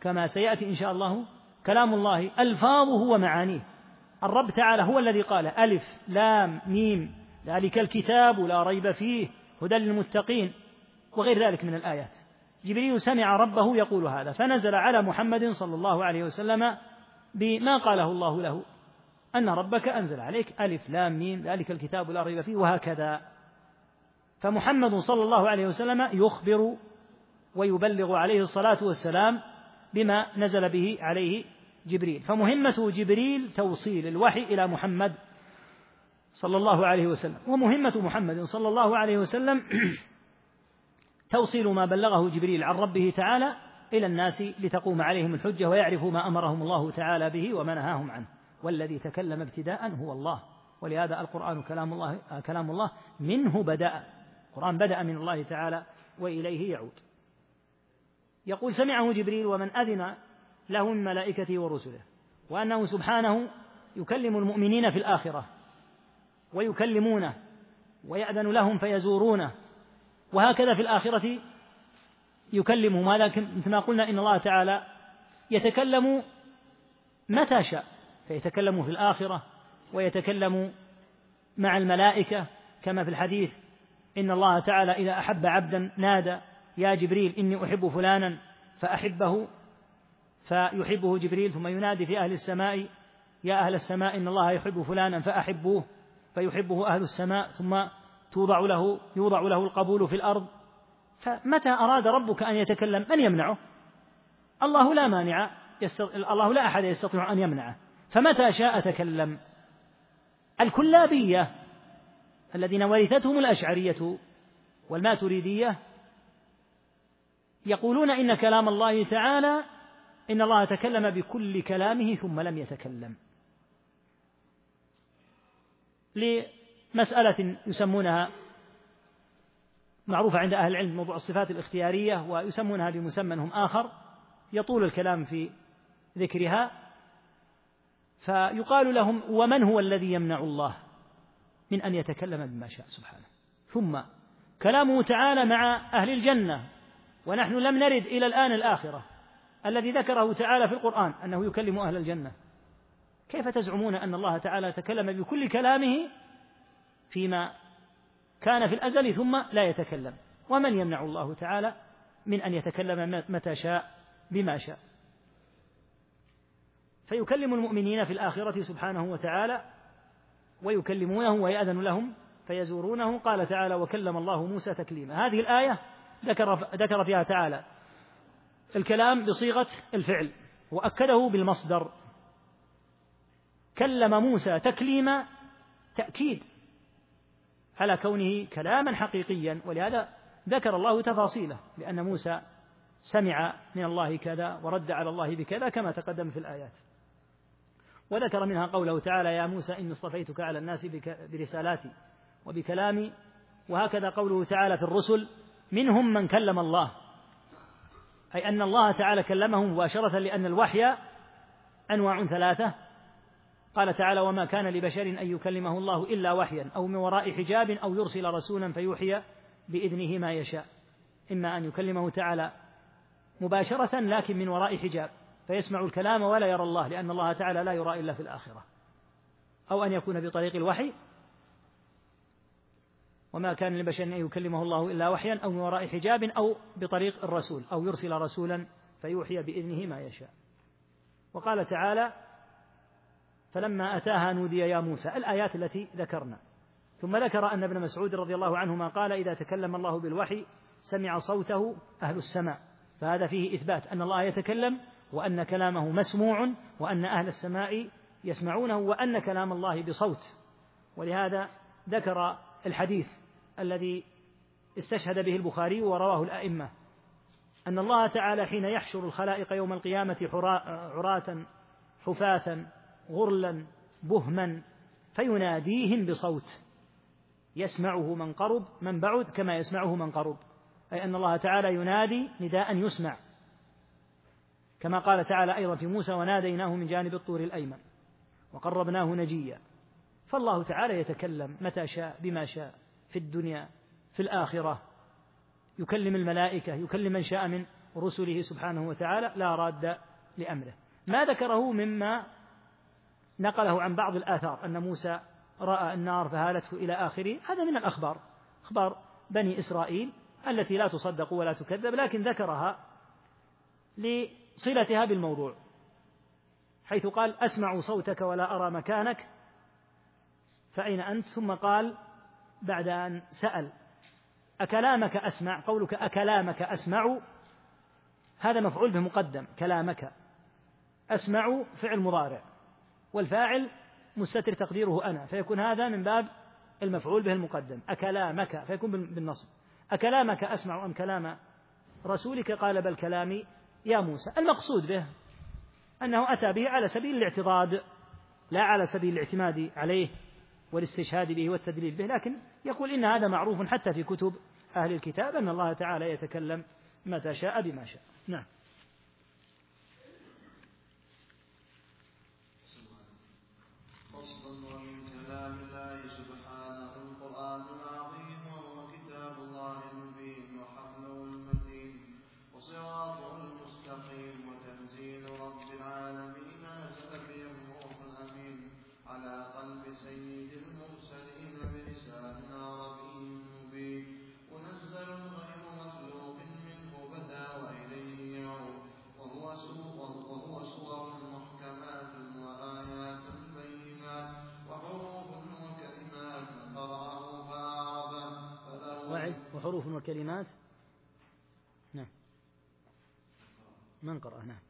Speaker 1: كما سيأتي إن شاء الله كلام الله ألفاظه ومعانيه الرب تعالى هو الذي قال ألف لام ميم ذلك الكتاب لا ريب فيه هدى للمتقين وغير ذلك من الآيات جبريل سمع ربه يقول هذا فنزل على محمد صلى الله عليه وسلم بما قاله الله له أن ربك أنزل عليك ألف لام ميم ذلك الكتاب لا ريب فيه وهكذا فمحمد صلى الله عليه وسلم يخبر ويبلغ عليه الصلاة والسلام بما نزل به عليه جبريل فمهمة جبريل توصيل الوحي إلى محمد صلى الله عليه وسلم ومهمة محمد صلى الله عليه وسلم توصيل ما بلغه جبريل عن ربه تعالى إلى الناس لتقوم عليهم الحجة ويعرفوا ما أمرهم الله تعالى به وما نهاهم عنه والذي تكلم ابتداء هو الله ولهذا القرآن كلام الله كلام الله منه بدأ القرآن بدأ من الله تعالى وإليه يعود يقول سمعه جبريل ومن أذن له من ملائكته ورسله وأنه سبحانه يكلم المؤمنين في الآخرة ويكلمونه ويأذن لهم فيزورونه وهكذا في الآخرة ما لكن مثل ما قلنا إن الله تعالى يتكلم متى شاء فيتكلم في الآخرة ويتكلم مع الملائكة كما في الحديث إن الله تعالى إذا أحب عبدا نادى يا جبريل إني أحب فلانا فأحبه فيحبه جبريل ثم ينادي في أهل السماء يا أهل السماء إن الله يحب فلانا فأحبوه فيحبه أهل السماء ثم توضع له يوضع له القبول في الأرض فمتى أراد ربك أن يتكلم من يمنعه الله لا مانع يستط... الله لا أحد يستطيع أن يمنعه فمتى شاء تكلم الكلابية الذين ورثتهم الأشعرية والماتريدية يقولون إن كلام الله تعالى إن الله تكلم بكل كلامه ثم لم يتكلم مسألة يسمونها معروفة عند أهل العلم موضوع الصفات الاختيارية ويسمونها بمسمى هم آخر يطول الكلام في ذكرها فيقال لهم ومن هو الذي يمنع الله من أن يتكلم بما شاء سبحانه ثم كلامه تعالى مع أهل الجنة ونحن لم نرد إلى الآن الآخرة الذي ذكره تعالى في القرآن أنه يكلم أهل الجنة كيف تزعمون أن الله تعالى تكلم بكل كلامه فيما كان في الأزل ثم لا يتكلم ومن يمنع الله تعالى من أن يتكلم متى شاء بما شاء فيكلم المؤمنين في الآخرة سبحانه وتعالى ويكلمونه ويأذن لهم فيزورونه قال تعالى وكلم الله موسى تكليما هذه الآية ذكر ذكر فيها تعالى الكلام بصيغة الفعل وأكده بالمصدر كلم موسى تكليما تأكيد على كونه كلاما حقيقيا ولهذا ذكر الله تفاصيله لأن موسى سمع من الله كذا ورد على الله بكذا كما تقدم في الآيات وذكر منها قوله تعالى يا موسى إني اصطفيتك على الناس برسالاتي وبكلامي وهكذا قوله تعالى في الرسل منهم من كلم الله أي أن الله تعالى كلمهم مباشرة لأن الوحي أنواع ثلاثة قال تعالى وما كان لبشر أن يكلمه الله إلا وحيا أو من وراء حجاب أو يرسل رسولا فيوحي بإذنه ما يشاء إما أن يكلمه تعالى مباشرة لكن من وراء حجاب فيسمع الكلام ولا يرى الله لأن الله تعالى لا يرى إلا في الآخرة أو أن يكون بطريق الوحي وما كان لبشر أن يكلمه الله إلا وحيا أو من وراء حجاب أو بطريق الرسول أو يرسل رسولا فيوحي بإذنه ما يشاء وقال تعالى فلما أتاها نودي يا موسى الآيات التي ذكرنا ثم ذكر أن ابن مسعود رضي الله عنهما قال إذا تكلم الله بالوحي سمع صوته أهل السماء فهذا فيه إثبات أن الله يتكلم وأن كلامه مسموع وأن أهل السماء يسمعونه وأن كلام الله بصوت ولهذا ذكر الحديث الذي استشهد به البخاري ورواه الأئمة أن الله تعالى حين يحشر الخلائق يوم القيامة عراة حفاة غرلا بهما فيناديهم بصوت يسمعه من قرب من بعد كما يسمعه من قرب أي أن الله تعالى ينادي نداء يسمع كما قال تعالى أيضا في موسى وناديناه من جانب الطور الأيمن وقربناه نجيا فالله تعالى يتكلم متى شاء بما شاء في الدنيا في الآخرة يكلم الملائكة يكلم من شاء من رسله سبحانه وتعالى لا راد لأمره ما ذكره مما نقله عن بعض الآثار أن موسى رأى النار فهالته إلى آخره هذا من الأخبار أخبار بني إسرائيل التي لا تصدق ولا تكذب لكن ذكرها لصلتها بالموضوع حيث قال أسمع صوتك ولا أرى مكانك فأين أنت ثم قال بعد أن سأل أكلامك أسمع قولك أكلامك أسمع هذا مفعول به مقدم كلامك أسمع فعل مضارع والفاعل مستتر تقديره أنا فيكون هذا من باب المفعول به المقدم أكلامك فيكون بالنصب أكلامك أسمع أم كلام رسولك قال بل كلامي يا موسى المقصود به أنه أتى به على سبيل الاعتضاد لا على سبيل الاعتماد عليه والاستشهاد به والتدليل به لكن يقول إن هذا معروف حتى في كتب أهل الكتاب أن الله تعالى يتكلم متى شاء بما شاء نعم الألفاظ والكلمات نعم من قرأ نعم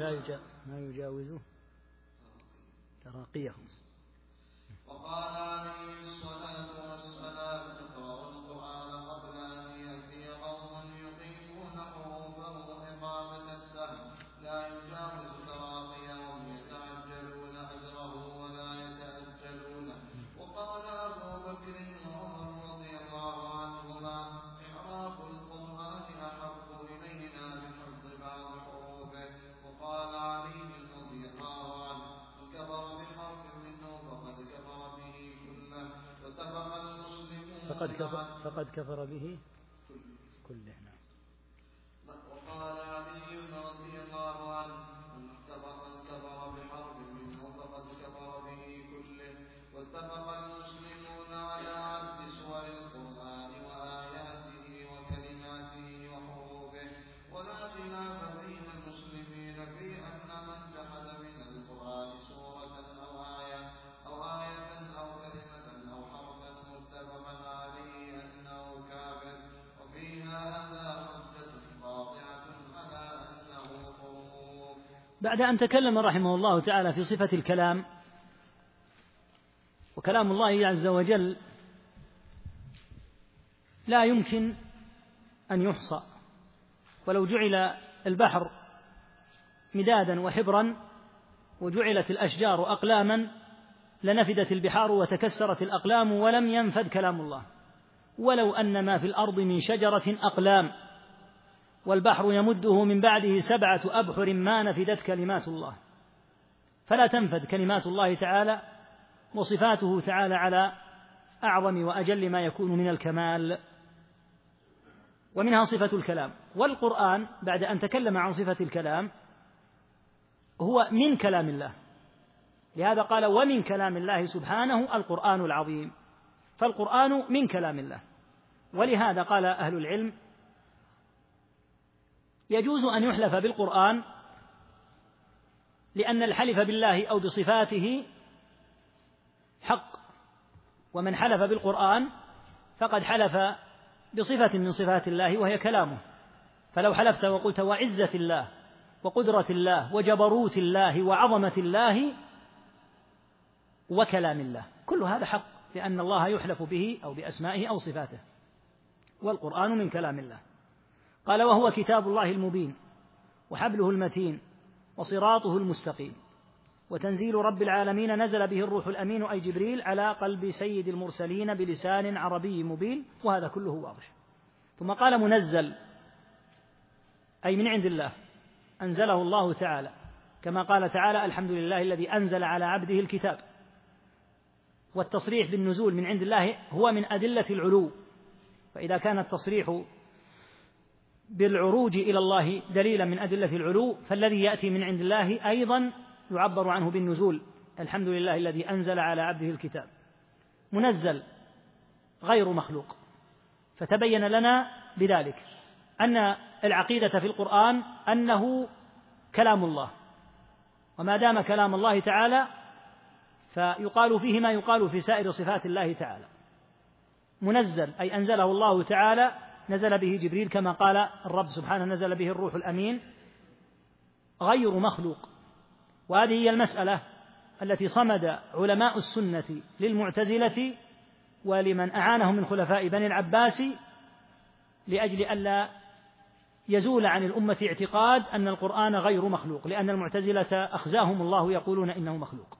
Speaker 1: لا يجاوز ما يجاوزه آه. تراقيه فقد كفر به بعد أن تكلم رحمه الله تعالى في صفة الكلام وكلام الله عز وجل لا يمكن أن يحصى ولو جعل البحر مدادا وحبرا وجعلت الأشجار أقلاما لنفدت البحار وتكسرت الأقلام ولم ينفد كلام الله ولو أن ما في الأرض من شجرة أقلام والبحر يمده من بعده سبعة أبحر ما نفدت كلمات الله فلا تنفد كلمات الله تعالى وصفاته تعالى على أعظم وأجل ما يكون من الكمال ومنها صفة الكلام والقرآن بعد أن تكلم عن صفة الكلام هو من كلام الله لهذا قال ومن كلام الله سبحانه القرآن العظيم فالقرآن من كلام الله ولهذا قال أهل العلم يجوز أن يحلف بالقرآن لأن الحلف بالله أو بصفاته حق ومن حلف بالقرآن فقد حلف بصفة من صفات الله وهي كلامه فلو حلفت وقلت وعزة الله وقدرة الله وجبروت الله وعظمة الله وكلام الله كل هذا حق لأن الله يحلف به أو بأسمائه أو صفاته والقرآن من كلام الله قال وهو كتاب الله المبين وحبله المتين وصراطه المستقيم وتنزيل رب العالمين نزل به الروح الامين اي جبريل على قلب سيد المرسلين بلسان عربي مبين وهذا كله واضح ثم قال منزل اي من عند الله انزله الله تعالى كما قال تعالى الحمد لله الذي انزل على عبده الكتاب والتصريح بالنزول من عند الله هو من ادله العلو فاذا كان التصريح بالعروج إلى الله دليلا من أدلة العلو فالذي يأتي من عند الله أيضا يعبر عنه بالنزول الحمد لله الذي أنزل على عبده الكتاب منزل غير مخلوق فتبين لنا بذلك أن العقيدة في القرآن أنه كلام الله وما دام كلام الله تعالى فيقال فيه ما يقال في سائر صفات الله تعالى منزل أي أنزله الله تعالى نزل به جبريل كما قال الرب سبحانه نزل به الروح الأمين غير مخلوق وهذه هي المسألة التي صمد علماء السنة للمعتزلة ولمن أعانهم من خلفاء بني العباس لأجل ألا يزول عن الأمة اعتقاد أن القرآن غير مخلوق لأن المعتزلة أخزاهم الله يقولون إنه مخلوق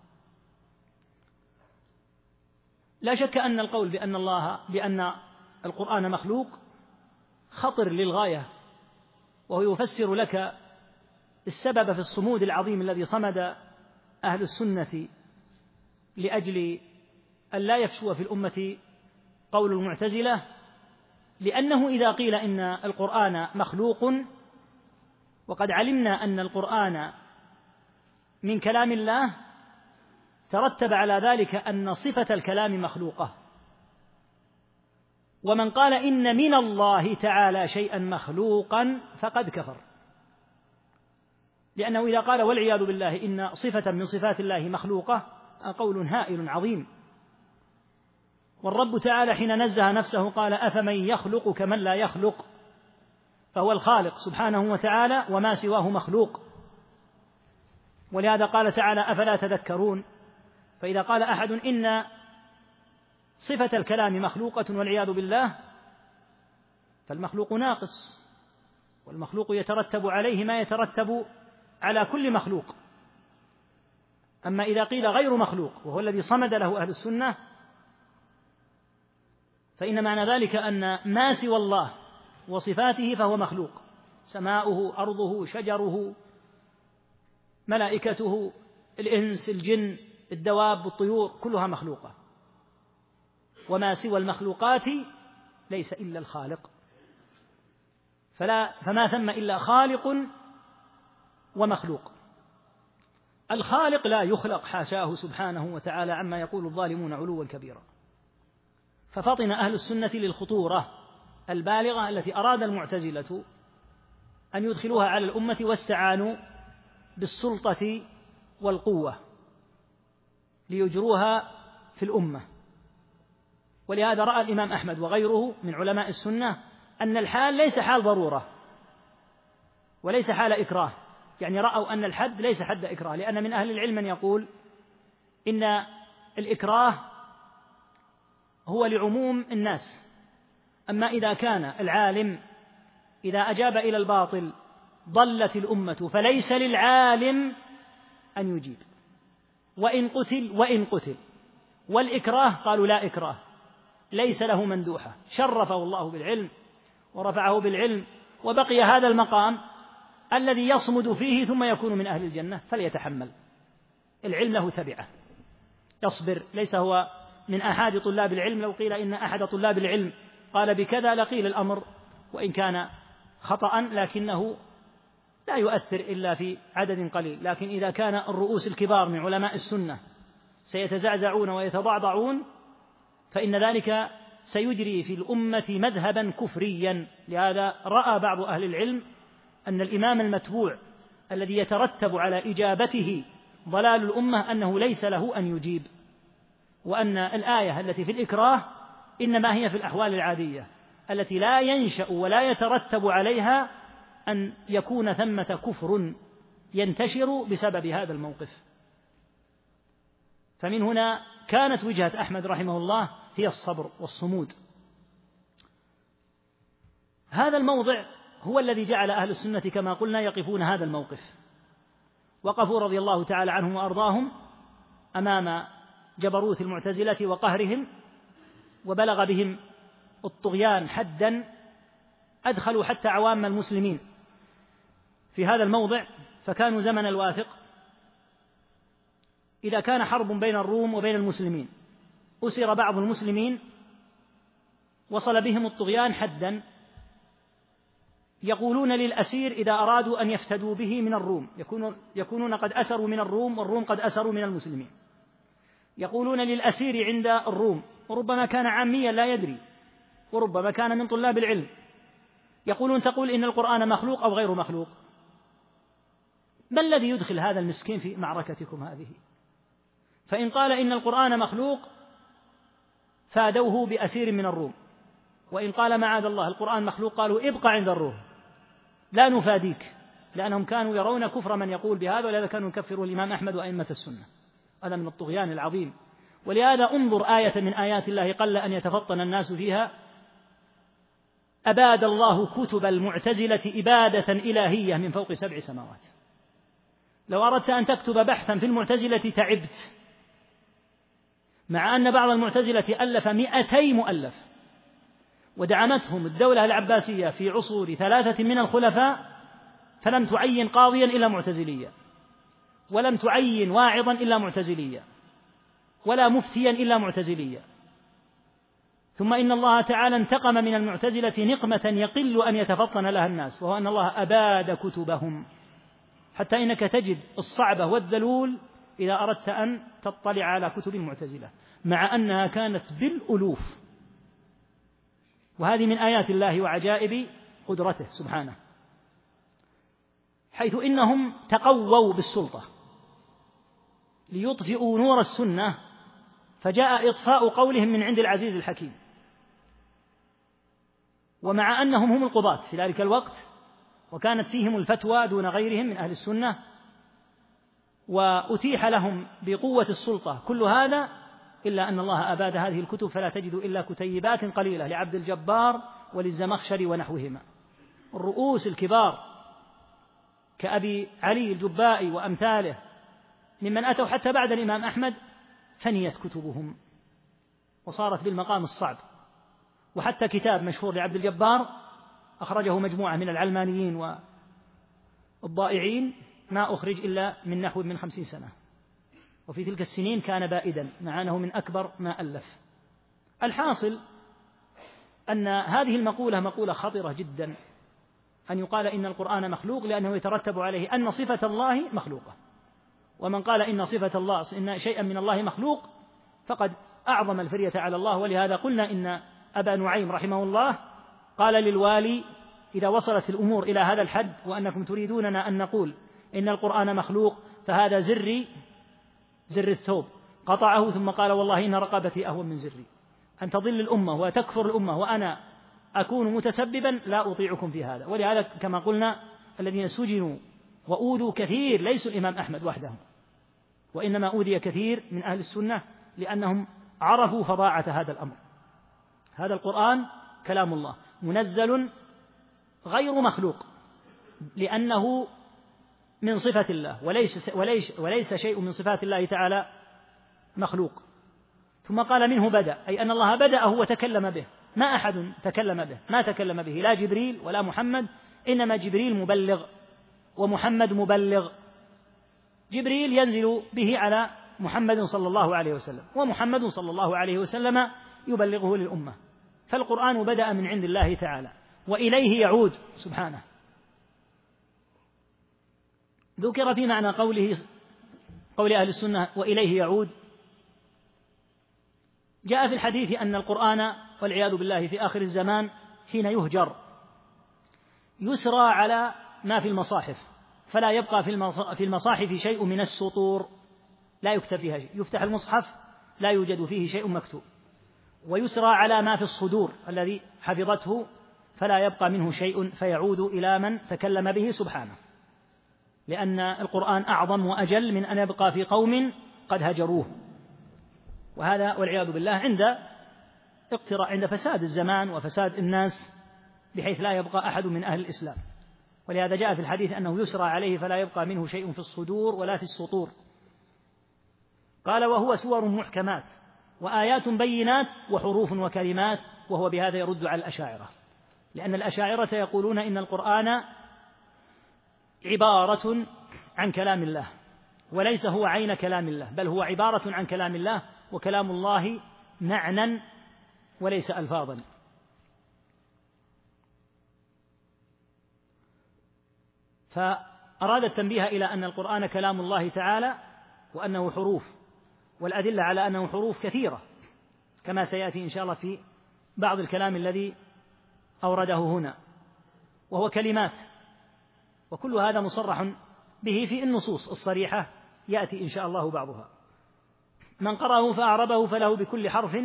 Speaker 1: لا شك أن القول بأن الله بأن القرآن مخلوق خطر للغاية وهو يفسر لك السبب في الصمود العظيم الذي صمد أهل السنة لأجل أن لا يفشو في الأمة قول المعتزلة لأنه إذا قيل إن القرآن مخلوق وقد علمنا أن القرآن من كلام الله ترتب على ذلك أن صفة الكلام مخلوقة ومن قال إن من الله تعالى شيئا مخلوقا فقد كفر لأنه إذا قال والعياذ بالله إن صفة من صفات الله مخلوقة قول هائل عظيم والرب تعالى حين نزه نفسه قال أفمن يخلق كمن لا يخلق فهو الخالق سبحانه وتعالى وما سواه مخلوق ولهذا قال تعالى أفلا تذكرون فإذا قال أحد إن صفة الكلام مخلوقة والعياذ بالله فالمخلوق ناقص والمخلوق يترتب عليه ما يترتب على كل مخلوق أما إذا قيل غير مخلوق وهو الذي صمد له أهل السنة فإن معنى ذلك أن ما سوى الله وصفاته فهو مخلوق سماؤه أرضه شجره ملائكته الإنس الجن الدواب الطيور كلها مخلوقة وما سوى المخلوقات ليس إلا الخالق فلا فما ثم إلا خالق ومخلوق الخالق لا يخلق حاشاه سبحانه وتعالى عما يقول الظالمون علوا كبيرا ففطن أهل السنة للخطورة البالغة التي أراد المعتزلة أن يدخلوها على الأمة واستعانوا بالسلطة والقوة ليجروها في الأمة ولهذا رأى الإمام أحمد وغيره من علماء السنة أن الحال ليس حال ضرورة وليس حال إكراه يعني رأوا أن الحد ليس حد إكراه لأن من أهل العلم من يقول إن الإكراه هو لعموم الناس أما إذا كان العالم إذا أجاب إلى الباطل ضلت الأمة فليس للعالم أن يجيب وإن قتل وإن قتل والإكراه قالوا لا إكراه ليس له مندوحة شرفه الله بالعلم ورفعه بالعلم وبقي هذا المقام الذي يصمد فيه ثم يكون من أهل الجنة فليتحمل العلم له تبعه يصبر ليس هو من أحد طلاب العلم لو قيل إن أحد طلاب العلم قال بكذا لقيل الأمر وإن كان خطأ لكنه لا يؤثر إلا في عدد قليل لكن إذا كان الرؤوس الكبار من علماء السنة سيتزعزعون ويتضعضعون فإن ذلك سيجري في الأمة مذهبا كفريا لهذا رأى بعض أهل العلم أن الإمام المتبوع الذي يترتب على إجابته ضلال الأمة أنه ليس له أن يجيب وأن الآية التي في الإكراه إنما هي في الأحوال العادية التي لا ينشأ ولا يترتب عليها أن يكون ثمة كفر ينتشر بسبب هذا الموقف فمن هنا كانت وجهة أحمد رحمه الله هي الصبر والصمود هذا الموضع هو الذي جعل أهل السنة كما قلنا يقفون هذا الموقف وقفوا رضي الله تعالى عنهم وأرضاهم أمام جبروت المعتزلة وقهرهم وبلغ بهم الطغيان حدا أدخلوا حتى عوام المسلمين في هذا الموضع فكانوا زمن الواثق إذا كان حرب بين الروم وبين المسلمين أسر بعض المسلمين وصل بهم الطغيان حدا يقولون للأسير إذا أرادوا أن يفتدوا به من الروم يكونون قد أسروا من الروم والروم قد أسروا من المسلمين يقولون للأسير عند الروم وربما كان عاميا لا يدري وربما كان من طلاب العلم يقولون تقول إن القرآن مخلوق أو غير مخلوق ما الذي يدخل هذا المسكين في معركتكم هذه فإن قال إن القرآن مخلوق فادوه بأسير من الروم وإن قال معاذ الله القرآن مخلوق قالوا ابقى عند الروم لا نفاديك لأنهم كانوا يرون كفر من يقول بهذا ولهذا كانوا يكفروا الإمام أحمد وأئمة السنة هذا من الطغيان العظيم ولهذا انظر آية من آيات الله قل أن يتفطن الناس فيها أباد الله كتب المعتزلة إبادة إلهية من فوق سبع سماوات لو أردت أن تكتب بحثا في المعتزلة تعبت مع أن بعض المعتزلة ألف مئتي مؤلف ودعمتهم الدولة العباسية في عصور ثلاثة من الخلفاء فلم تعين قاضيا إلا معتزليا ولم تعين واعظا إلا معتزليا ولا مفتيا إلا معتزليا ثم إن الله تعالى انتقم من المعتزلة نقمة يقل أن يتفطن لها الناس وهو أن الله أباد كتبهم حتى إنك تجد الصعبة والذلول إذا أردت أن تطلع على كتب المعتزلة مع أنها كانت بالألوف وهذه من آيات الله وعجائب قدرته سبحانه حيث إنهم تقووا بالسلطة ليطفئوا نور السنة فجاء إطفاء قولهم من عند العزيز الحكيم ومع أنهم هم القضاة في ذلك الوقت وكانت فيهم الفتوى دون غيرهم من أهل السنة وأتيح لهم بقوة السلطة كل هذا إلا أن الله أباد هذه الكتب فلا تجد إلا كتيبات قليلة لعبد الجبار وللزمخشري ونحوهما الرؤوس الكبار كأبي علي الجبائي وأمثاله ممن أتوا حتى بعد الإمام أحمد فنيت كتبهم وصارت بالمقام الصعب وحتى كتاب مشهور لعبد الجبار أخرجه مجموعة من العلمانيين والضائعين ما أخرج إلا من نحو من خمسين سنة وفي تلك السنين كان بائدا مع أنه من أكبر ما ألف الحاصل أن هذه المقولة مقولة خطرة جدا أن يقال إن القرآن مخلوق لأنه يترتب عليه أن صفة الله مخلوقة ومن قال إن صفة الله إن شيئا من الله مخلوق فقد أعظم الفرية على الله ولهذا قلنا إن أبا نعيم رحمه الله قال للوالي إذا وصلت الأمور إلى هذا الحد وأنكم تريدوننا أن نقول إن القرآن مخلوق فهذا زري زر الثوب قطعه ثم قال والله إن رقبتي أهون من زري أن تضل الأمة وتكفر الأمة وأنا أكون متسببا لا أطيعكم في هذا ولهذا كما قلنا الذين سجنوا وأوذوا كثير ليسوا الإمام أحمد وحده وإنما أوذي كثير من أهل السنة لأنهم عرفوا فظاعة هذا الأمر هذا القرآن كلام الله منزل غير مخلوق لأنه من صفة الله وليس, وليس, وليس شيء من صفات الله تعالى مخلوق ثم قال منه بدأ أي أن الله بدأه وتكلم به ما أحد تكلم به ما تكلم به لا جبريل ولا محمد إنما جبريل مبلغ ومحمد مبلغ جبريل ينزل به على محمد صلى الله عليه وسلم ومحمد صلى الله عليه وسلم يبلغه للأمة فالقرآن بدأ من عند الله تعالى وإليه يعود سبحانه ذكر في معنى قوله قول أهل السنة وإليه يعود جاء في الحديث أن القرآن والعياذ بالله في آخر الزمان حين يهجر يسرى على ما في المصاحف فلا يبقى في المصاحف شيء من السطور لا يكتب فيها شيء يفتح المصحف لا يوجد فيه شيء مكتوب ويسرى على ما في الصدور الذي حفظته فلا يبقى منه شيء فيعود إلى من تكلم به سبحانه لأن القرآن أعظم وأجل من أن يبقى في قوم قد هجروه وهذا والعياذ بالله عند اقتراع عند فساد الزمان وفساد الناس بحيث لا يبقى أحد من أهل الإسلام ولهذا جاء في الحديث أنه يسرى عليه فلا يبقى منه شيء في الصدور ولا في السطور قال وهو سور محكمات وآيات بينات وحروف وكلمات وهو بهذا يرد على الأشاعرة لأن الأشاعرة يقولون إن القرآن عبارة عن كلام الله وليس هو عين كلام الله بل هو عبارة عن كلام الله وكلام الله معنى وليس ألفاظا فأراد التنبيه إلى أن القرآن كلام الله تعالى وأنه حروف والأدلة على أنه حروف كثيرة كما سيأتي إن شاء الله في بعض الكلام الذي أورده هنا وهو كلمات وكل هذا مصرح به في النصوص الصريحة يأتي إن شاء الله بعضها من قرأه فأعربه فله بكل حرف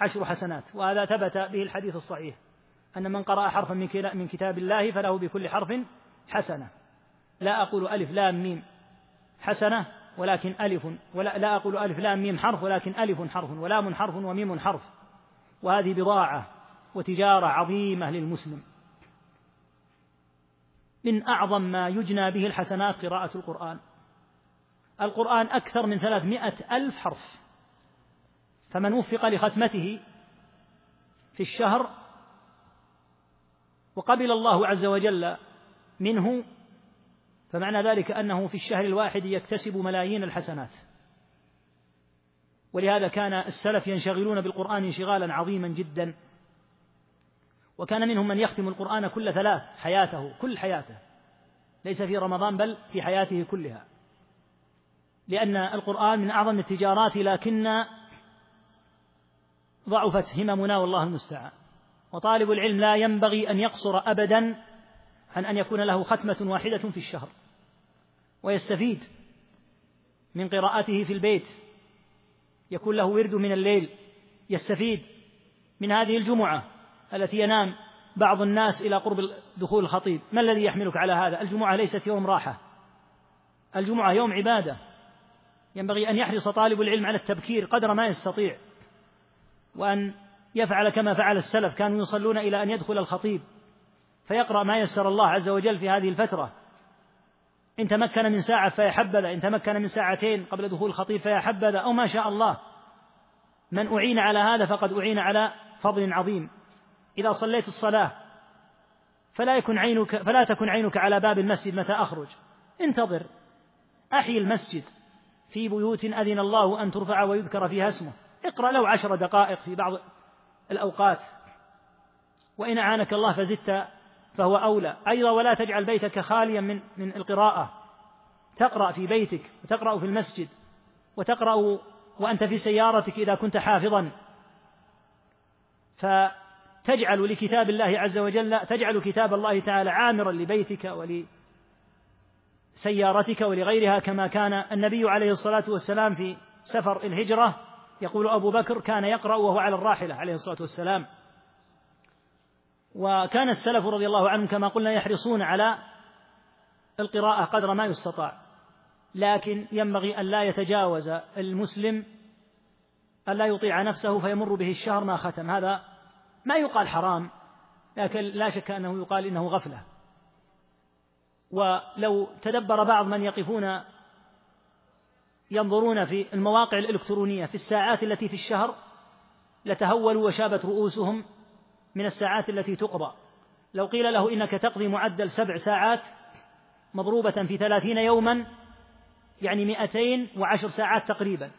Speaker 1: عشر حسنات وهذا ثبت به الحديث الصحيح أن من قرأ حرفا من كتاب الله فله بكل حرف حسنة لا أقول ألف لام ميم حسنة ولكن ألف ولا لا أقول ألف لام ميم حرف ولكن ألف حرف ولام حرف وميم حرف وهذه بضاعة وتجارة عظيمة للمسلم من أعظم ما يجنى به الحسنات قراءة القرآن القرآن أكثر من ثلاثمائة ألف حرف فمن وفق لختمته في الشهر وقبل الله عز وجل منه فمعنى ذلك أنه في الشهر الواحد يكتسب ملايين الحسنات ولهذا كان السلف ينشغلون بالقرآن انشغالا عظيما جدا وكان منهم من يختم القرآن كل ثلاث حياته كل حياته ليس في رمضان بل في حياته كلها لأن القرآن من أعظم التجارات لكن ضعفت هممنا والله المستعان وطالب العلم لا ينبغي أن يقصر أبدا عن أن يكون له ختمة واحدة في الشهر ويستفيد من قراءته في البيت يكون له ورد من الليل يستفيد من هذه الجمعة التي ينام بعض الناس إلى قرب دخول الخطيب ما الذي يحملك على هذا الجمعة ليست يوم راحة الجمعة يوم عبادة ينبغي أن يحرص طالب العلم على التبكير قدر ما يستطيع وأن يفعل كما فعل السلف كانوا يصلون إلى أن يدخل الخطيب فيقرأ ما يسر الله عز وجل في هذه الفترة إن تمكن من ساعة فيا حبذا إن تمكن من ساعتين قبل دخول الخطيب فيا حبذا أو ما شاء الله من أعين على هذا فقد أعين على فضل عظيم إذا صليت الصلاة فلا يكن عينك فلا تكن عينك على باب المسجد متى أخرج انتظر أحي المسجد في بيوت أذن الله أن ترفع ويذكر فيها اسمه اقرأ له عشر دقائق في بعض الأوقات وإن أعانك الله فزدت فهو أولى أيضا ولا تجعل بيتك خاليا من من القراءة تقرأ في بيتك وتقرأ في المسجد وتقرأ وأنت في سيارتك إذا كنت حافظا ف تجعل لكتاب الله عز وجل تجعل كتاب الله تعالى عامرا لبيتك ولسيارتك ولغيرها كما كان النبي عليه الصلاة والسلام في سفر الهجرة يقول أبو بكر كان يقرأ وهو على الراحلة عليه الصلاة والسلام وكان السلف رضي الله عنهم كما قلنا يحرصون على القراءة قدر ما يستطاع لكن ينبغي أن لا يتجاوز المسلم أن لا يطيع نفسه فيمر به الشهر ما ختم هذا ما يقال حرام لكن لا شك أنه يقال إنه غفلة ولو تدبر بعض من يقفون ينظرون في المواقع الإلكترونية في الساعات التي في الشهر لتهولوا وشابت رؤوسهم من الساعات التي تقضى لو قيل له إنك تقضي معدل سبع ساعات مضروبة في ثلاثين يوما يعني مئتين وعشر ساعات تقريبا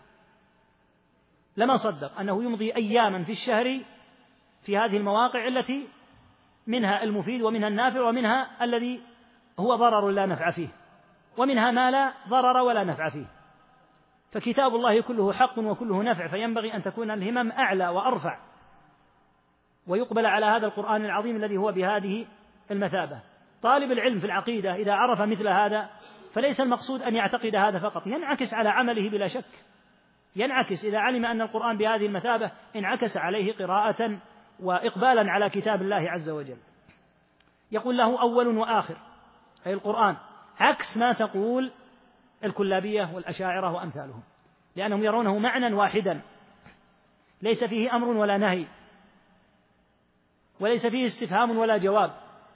Speaker 1: لما صدق أنه يمضي أياما في الشهر في هذه المواقع التي منها المفيد ومنها النافع ومنها الذي هو ضرر لا نفع فيه ومنها ما لا ضرر ولا نفع فيه فكتاب الله كله حق وكله نفع فينبغي أن تكون الهمم أعلى وأرفع ويقبل على هذا القرآن العظيم الذي هو بهذه المثابة طالب العلم في العقيدة إذا عرف مثل هذا فليس المقصود أن يعتقد هذا فقط ينعكس على عمله بلا شك ينعكس إذا علم أن القرآن بهذه المثابة انعكس عليه قراءة واقبالا على كتاب الله عز وجل يقول له اول واخر اي القران عكس ما تقول الكلابيه والاشاعره وامثالهم لانهم يرونه معنى واحدا ليس فيه امر ولا نهي وليس فيه استفهام ولا جواب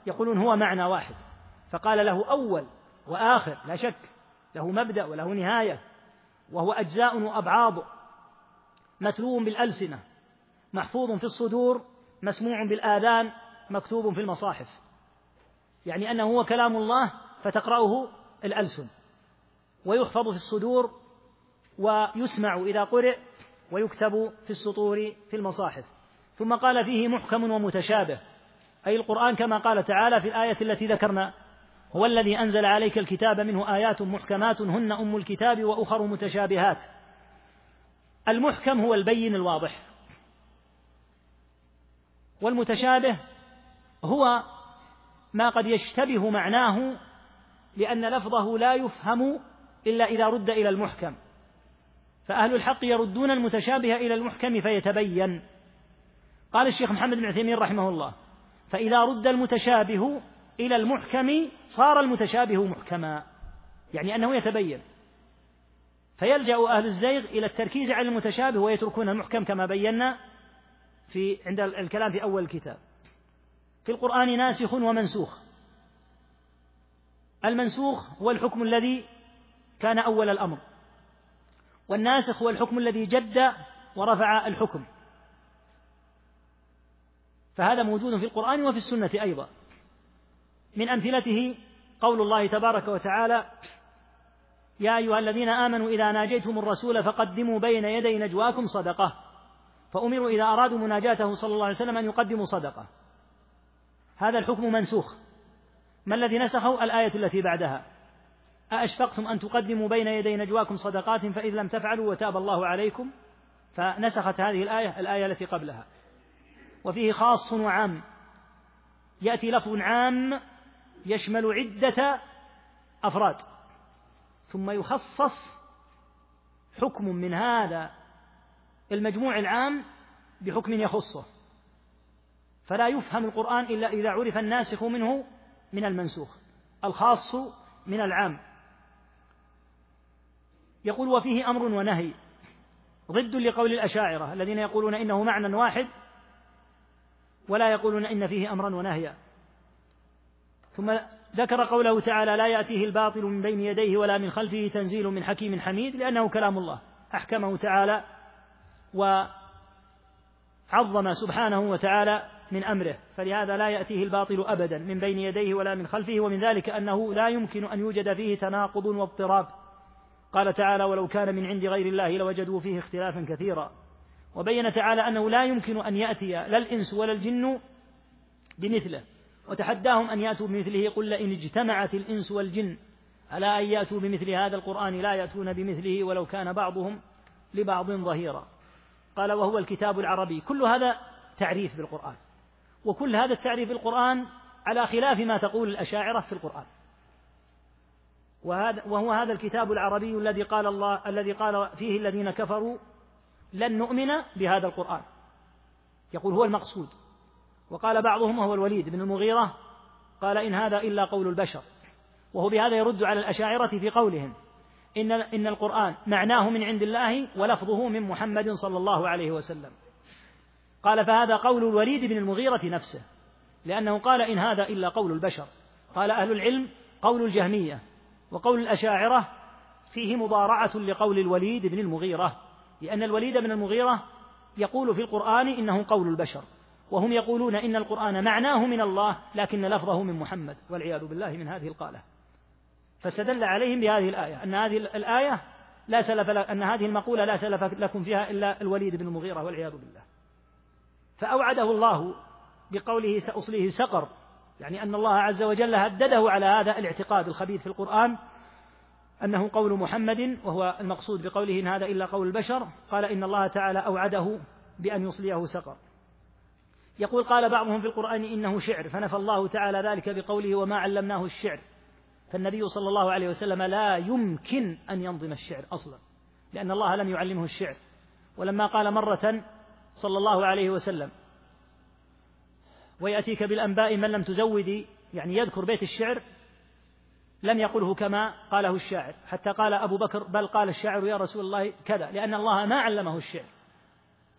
Speaker 1: يقولون هو معنى واحد فقال له اول واخر لا شك له مبدا وله نهايه وهو اجزاء وابعاض متلو بالالسنه محفوظ في الصدور مسموع بالآذان مكتوب في المصاحف يعني أنه هو كلام الله فتقرأه الألسن ويحفظ في الصدور ويسمع إذا قرئ ويكتب في السطور في المصاحف ثم قال فيه محكم ومتشابه أي القرآن كما قال تعالى في الآية التي ذكرنا هو الذي أنزل عليك الكتاب منه آيات محكمات هن أم الكتاب وأخر متشابهات المحكم هو البين الواضح والمتشابه هو ما قد يشتبه معناه لأن لفظه لا يفهم إلا إذا رد إلى المحكم فأهل الحق يردون المتشابه إلى المحكم فيتبين قال الشيخ محمد بن عثيمين رحمه الله فإذا رد المتشابه إلى المحكم صار المتشابه محكما يعني أنه يتبين فيلجأ أهل الزيغ إلى التركيز على المتشابه ويتركون المحكم كما بينا في عند الكلام في أول الكتاب في القرآن ناسخ ومنسوخ المنسوخ هو الحكم الذي كان أول الأمر والناسخ هو الحكم الذي جد ورفع الحكم فهذا موجود في القرآن وفي السنة أيضا من أمثلته قول الله تبارك وتعالى يا أيها الذين آمنوا إذا ناجيتم الرسول فقدموا بين يدي نجواكم صدقة فأمروا إذا أرادوا مناجاته صلى الله عليه وسلم أن يقدموا صدقة هذا الحكم منسوخ ما الذي نسخه الآية التي بعدها أأشفقتم أن تقدموا بين يدي نجواكم صدقات فإذ لم تفعلوا وتاب الله عليكم فنسخت هذه الآية الآية التي قبلها وفيه خاص وعام يأتي لفظ عام يشمل عدة أفراد ثم يخصص حكم من هذا المجموع العام بحكم يخصه فلا يفهم القرآن إلا إذا عرف الناسخ منه من المنسوخ الخاص من العام يقول وفيه أمر ونهي ضد لقول الأشاعرة الذين يقولون إنه معنى واحد ولا يقولون إن فيه أمرا ونهيا ثم ذكر قوله تعالى لا يأتيه الباطل من بين يديه ولا من خلفه تنزيل من حكيم حميد لأنه كلام الله أحكمه تعالى وعظم سبحانه وتعالى من امره فلهذا لا ياتيه الباطل ابدا من بين يديه ولا من خلفه ومن ذلك انه لا يمكن ان يوجد فيه تناقض واضطراب قال تعالى ولو كان من عند غير الله لوجدوا فيه اختلافا كثيرا وبين تعالى انه لا يمكن ان ياتي لا الانس ولا الجن بمثله وتحداهم ان ياتوا بمثله قل ان اجتمعت الانس والجن على ان ياتوا بمثل هذا القران لا ياتون بمثله ولو كان بعضهم لبعض ظهيرا قال وهو الكتاب العربي كل هذا تعريف بالقرآن وكل هذا التعريف بالقرآن على خلاف ما تقول الأشاعرة في القرآن وهذا وهو هذا الكتاب العربي الذي قال الله الذي قال فيه الذين كفروا لن نؤمن بهذا القرآن يقول هو المقصود وقال بعضهم وهو الوليد بن المغيرة قال إن هذا إلا قول البشر وهو بهذا يرد على الأشاعرة في قولهم إن إن القرآن معناه من عند الله ولفظه من محمد صلى الله عليه وسلم. قال فهذا قول الوليد بن المغيرة نفسه لأنه قال إن هذا إلا قول البشر. قال أهل العلم قول الجهمية وقول الأشاعرة فيه مضارعة لقول الوليد بن المغيرة لأن الوليد بن المغيرة يقول في القرآن إنه قول البشر وهم يقولون إن القرآن معناه من الله لكن لفظه من محمد والعياذ بالله من هذه القالة فاستدل عليهم بهذه الآية أن هذه الآية لا سلف أن هذه المقولة لا سلف لكم فيها إلا الوليد بن المغيرة والعياذ بالله فأوعده الله بقوله سأصليه سقر يعني أن الله عز وجل هدده على هذا الاعتقاد الخبيث في القرآن أنه قول محمد وهو المقصود بقوله إن هذا إلا قول البشر قال إن الله تعالى أوعده بأن يصليه سقر يقول قال بعضهم في القرآن إنه شعر فنفى الله تعالى ذلك بقوله وما علمناه الشعر فالنبي صلى الله عليه وسلم لا يمكن أن ينظم الشعر أصلا لأن الله لم يعلمه الشعر ولما قال مرة صلى الله عليه وسلم ويأتيك بالأنباء من لم تزودي يعني يذكر بيت الشعر لم يقله كما قاله الشاعر حتى قال أبو بكر بل قال الشاعر يا رسول الله كذا لأن الله ما علمه الشعر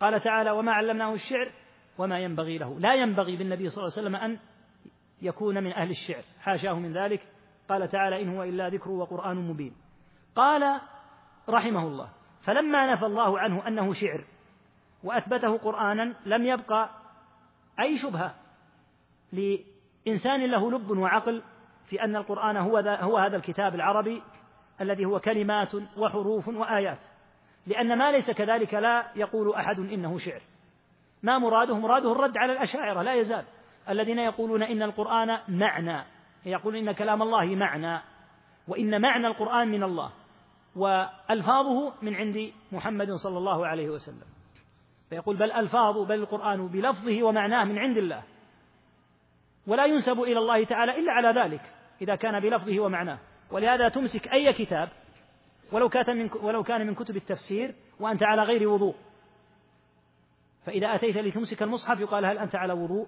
Speaker 1: قال تعالى وما علمناه الشعر وما ينبغي له لا ينبغي بالنبي صلى الله عليه وسلم أن يكون من أهل الشعر حاشاه من ذلك قال تعالى إن هو إلا ذكر وقرآن مبين قال رحمه الله فلما نفى الله عنه أنه شعر وأثبته قرآنا لم يبقى أي شبهة لإنسان له لب وعقل في أن القرآن هو, هو هذا الكتاب العربي الذي هو كلمات وحروف وآيات لأن ما ليس كذلك لا يقول أحد إنه شعر ما مراده مراده الرد على الأشاعرة لا يزال الذين يقولون إن القرآن معنى يقول إن كلام الله معنى وإن معنى القرآن من الله وألفاظه من عند محمد صلى الله عليه وسلم فيقول بل ألفاظ بل القرآن بلفظه ومعناه من عند الله ولا ينسب إلى الله تعالى إلا على ذلك إذا كان بلفظه ومعناه ولهذا تمسك أي كتاب ولو كان من ولو كان من كتب التفسير وأنت على غير وضوء فإذا أتيت لتمسك المصحف يقال هل أنت على وضوء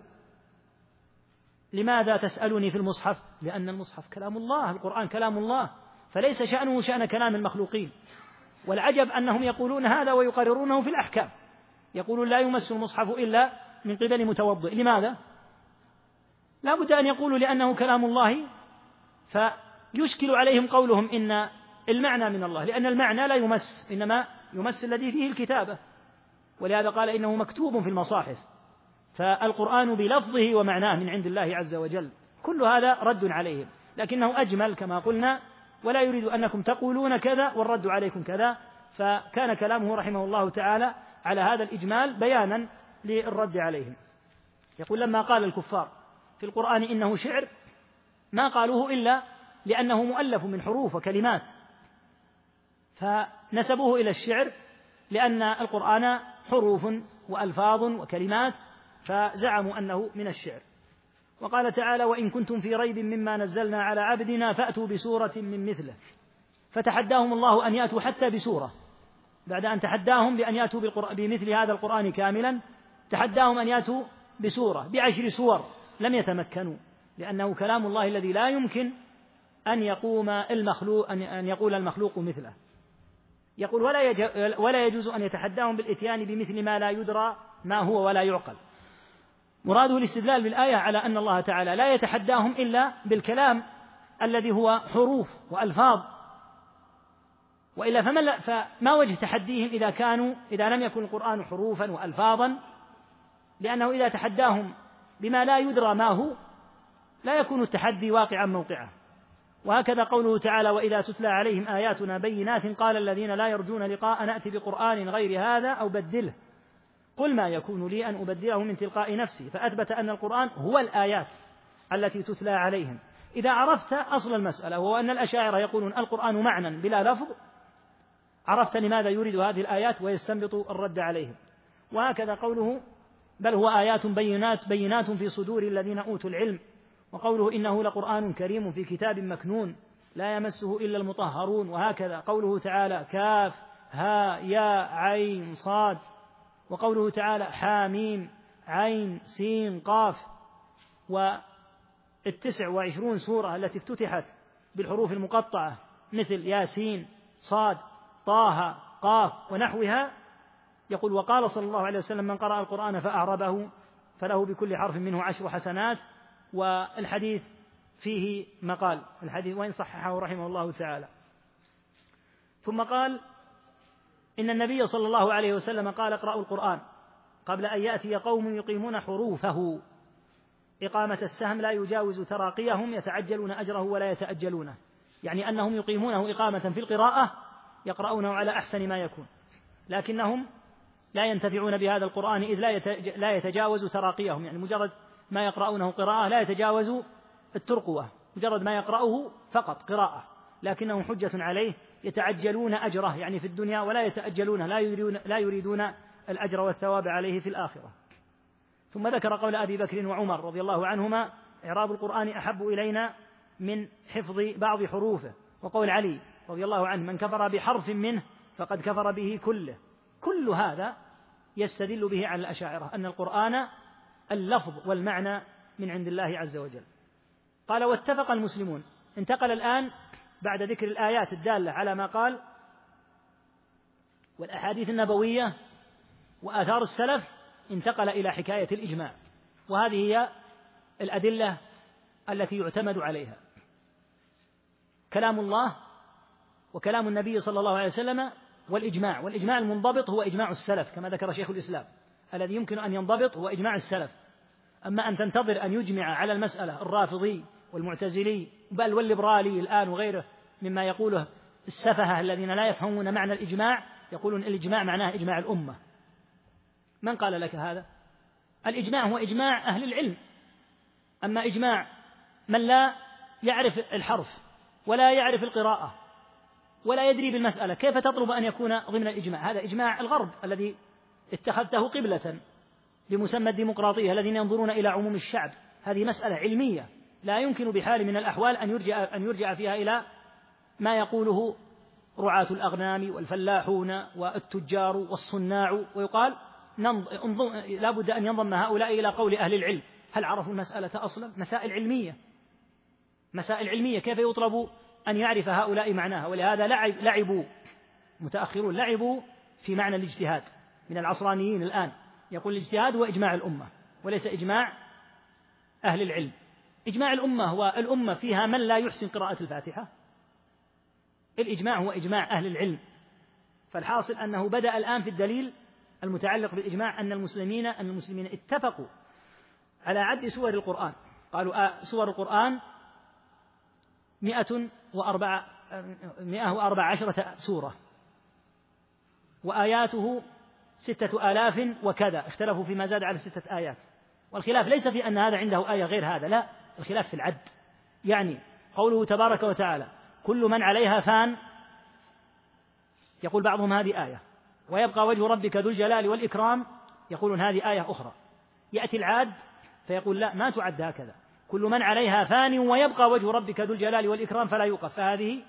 Speaker 1: لماذا تسألني في المصحف؟ لأن المصحف كلام الله، القرآن كلام الله، فليس شأنه شأن كلام المخلوقين. والعجب أنهم يقولون هذا ويقررونه في الأحكام. يقولون لا يمس المصحف إلا من قبل متوضئ، لماذا؟ لا بد أن يقولوا لأنه كلام الله فيشكل عليهم قولهم إن المعنى من الله، لأن المعنى لا يمس، إنما يمس الذي فيه الكتابة. ولهذا قال إنه مكتوب في المصاحف فالقرآن بلفظه ومعناه من عند الله عز وجل كل هذا رد عليهم لكنه أجمل كما قلنا ولا يريد أنكم تقولون كذا والرد عليكم كذا فكان كلامه رحمه الله تعالى على هذا الإجمال بيانا للرد عليهم يقول لما قال الكفار في القرآن إنه شعر ما قالوه إلا لأنه مؤلف من حروف وكلمات فنسبوه إلى الشعر لأن القرآن حروف وألفاظ وكلمات فزعموا أنه من الشعر وقال تعالى وإن كنتم في ريب مما نزلنا على عبدنا فأتوا بسورة من مثله فتحداهم الله أن يأتوا حتى بسورة بعد أن تحداهم بأن يأتوا بمثل هذا القرآن كاملا تحداهم أن يأتوا بسورة بعشر سور لم يتمكنوا لأنه كلام الله الذي لا يمكن أن يقوم المخلوق أن يقول المخلوق مثله يقول ولا ولا يجوز أن يتحداهم بالإتيان بمثل ما لا يدرى ما هو ولا يعقل مراده الاستدلال بالآية على أن الله تعالى لا يتحداهم إلا بالكلام الذي هو حروف وألفاظ وإلا فما فما وجه تحديهم إذا كانوا إذا لم يكن القرآن حروفا وألفاظا لأنه إذا تحداهم بما لا يدرى ما هو لا يكون التحدي واقعا موقعه وهكذا قوله تعالى وإذا تتلى عليهم آياتنا بينات قال الذين لا يرجون لقاء نأتي بقرآن غير هذا أو بدله قل ما يكون لي أن أبدله من تلقاء نفسي فأثبت أن القرآن هو الآيات التي تتلى عليهم إذا عرفت أصل المسألة وهو أن الأشاعرة يقولون القرآن معنى بلا لفظ عرفت لماذا يريد هذه الآيات ويستنبط الرد عليهم وهكذا قوله بل هو آيات بينات بينات في صدور الذين أوتوا العلم وقوله إنه لقرآن كريم في كتاب مكنون لا يمسه إلا المطهرون وهكذا قوله تعالى كاف ها يا عين صاد وقوله تعالى حاميم عين سين قاف والتسع وعشرون سورة التي افتتحت بالحروف المقطعة مثل ياسين صاد طه قاف ونحوها يقول وقال صلى الله عليه وسلم من قرأ القرآن فأعربه فله بكل حرف منه عشر حسنات والحديث فيه مقال الحديث وإن صححه رحمه الله تعالى ثم قال إن النبي صلى الله عليه وسلم قال اقرأوا القرآن قبل أن يأتي قوم يقيمون حروفه إقامة السهم لا يجاوز تراقيهم يتعجلون أجره ولا يتأجلونه يعني أنهم يقيمونه إقامة في القراءة يقرأونه على أحسن ما يكون لكنهم لا ينتفعون بهذا القرآن إذ لا يتجاوز تراقيهم يعني مجرد ما يقرأونه قراءة لا يتجاوز الترقوة مجرد ما يقرأه فقط قراءة لكنه حجة عليه يتعجلون أجره يعني في الدنيا ولا يتأجلونه لا يريدون, لا يريدون الأجر والثواب عليه في الآخرة ثم ذكر قول أبي بكر وعمر رضي الله عنهما إعراب القرآن أحب إلينا من حفظ بعض حروفه وقول علي رضي الله عنه من كفر بحرف منه فقد كفر به كله كل هذا يستدل به على الأشاعرة أن القرآن اللفظ والمعنى من عند الله عز وجل قال واتفق المسلمون انتقل الآن بعد ذكر الآيات الدالة على ما قال والأحاديث النبوية وآثار السلف انتقل إلى حكاية الإجماع وهذه هي الأدلة التي يعتمد عليها كلام الله وكلام النبي صلى الله عليه وسلم والإجماع والإجماع المنضبط هو إجماع السلف كما ذكر شيخ الإسلام الذي يمكن أن ينضبط هو إجماع السلف أما أن تنتظر أن يجمع على المسألة الرافضي والمعتزلي بل والليبرالي الآن وغيره مما يقوله السفهة الذين لا يفهمون معنى الإجماع يقولون الإجماع معناه إجماع الأمة من قال لك هذا الإجماع هو إجماع أهل العلم أما إجماع من لا يعرف الحرف ولا يعرف القراءة ولا يدري بالمسألة كيف تطلب أن يكون ضمن الإجماع هذا إجماع الغرب الذي اتخذته قبلة بمسمى الديمقراطية الذين ينظرون إلى عموم الشعب هذه مسألة علمية لا يمكن بحال من الأحوال أن يرجع أن يرجع فيها إلى ما يقوله رعاة الأغنام والفلاحون والتجار والصناع ويقال لا بد أن ينضم هؤلاء إلى قول أهل العلم هل عرفوا المسألة أصلا مسائل علمية مسائل علمية كيف يطلب أن يعرف هؤلاء معناها ولهذا لعب لعبوا متأخرون لعبوا في معنى الاجتهاد من العصرانيين الآن يقول الاجتهاد هو إجماع الأمة وليس إجماع أهل العلم إجماع الأمة هو الأمة فيها من لا يحسن قراءة الفاتحة الإجماع هو إجماع أهل العلم فالحاصل أنه بدأ الآن في الدليل المتعلق بالإجماع أن المسلمين أن المسلمين اتفقوا على عد سور القرآن قالوا آه، سور القرآن مئة وأربعة مئة وأربع عشرة سورة وآياته ستة آلاف وكذا اختلفوا فيما زاد على ستة آيات والخلاف ليس في أن هذا عنده آية غير هذا لا الخلاف في العد يعني قوله تبارك وتعالى كل من عليها فان يقول بعضهم هذه آية ويبقى وجه ربك ذو الجلال والإكرام يقولون هذه آية أخرى يأتي العاد فيقول لا ما تعد هكذا كل من عليها فان ويبقى وجه ربك ذو الجلال والإكرام فلا يوقف فهذه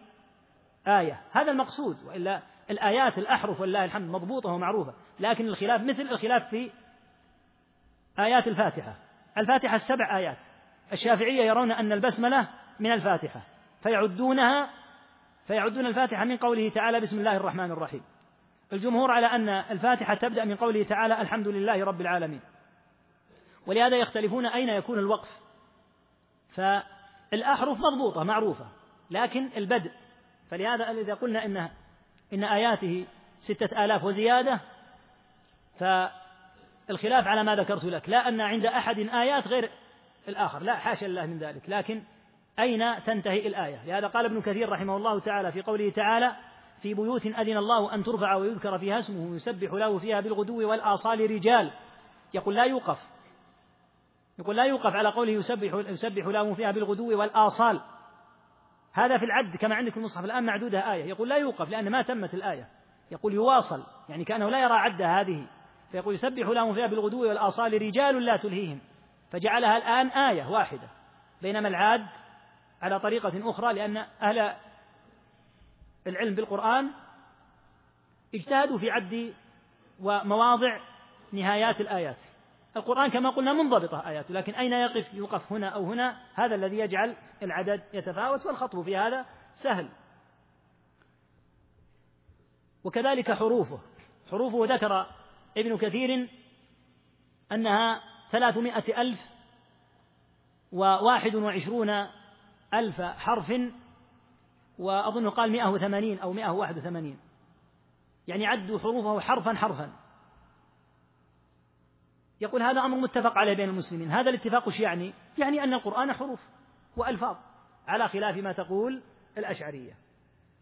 Speaker 1: آية هذا المقصود وإلا الآيات الأحرف والله الحمد مضبوطة ومعروفة لكن الخلاف مثل الخلاف في آيات الفاتحة الفاتحة السبع آيات الشافعية يرون أن البسملة من الفاتحة فيعدونها فيعدون الفاتحة من قوله تعالى بسم الله الرحمن الرحيم الجمهور على أن الفاتحة تبدأ من قوله تعالى الحمد لله رب العالمين ولهذا يختلفون أين يكون الوقف فالأحرف مضبوطة معروفة لكن البدء فلهذا إذا قلنا إن إن آياته ستة آلاف وزيادة فالخلاف على ما ذكرت لك لا أن عند أحد آيات غير الآخر لا حاشا لله من ذلك لكن أين تنتهي الآية لهذا قال ابن كثير رحمه الله تعالى في قوله تعالى في بيوت أذن الله أن ترفع ويذكر فيها اسمه يسبح له فيها بالغدو والآصال رجال يقول لا يوقف يقول لا يوقف على قوله يسبح يسبح له فيها بالغدو والآصال هذا في العد كما عندك في المصحف الآن معدودة آية يقول لا يوقف لأن ما تمت الآية يقول يواصل يعني كأنه لا يرى عد هذه فيقول يسبح له فيها بالغدو والآصال رجال لا تلهيهم فجعلها الآن آية واحدة بينما العاد على طريقة أخرى لأن أهل العلم بالقرآن اجتهدوا في عد ومواضع نهايات الآيات القرآن كما قلنا منضبطة آياته لكن أين يقف يوقف هنا أو هنا هذا الذي يجعل العدد يتفاوت والخطب في هذا سهل وكذلك حروفه حروفه ذكر ابن كثير أنها ثلاثمائة ألف وواحد وعشرون ألف حرف وأظنه قال مئة وثمانين أو مئة وواحد وثمانين يعني عدوا حروفه حرفا حرفا يقول هذا أمر متفق عليه بين المسلمين هذا الاتفاق وش يعني يعني أن القرآن حروف وألفاظ على خلاف ما تقول الأشعرية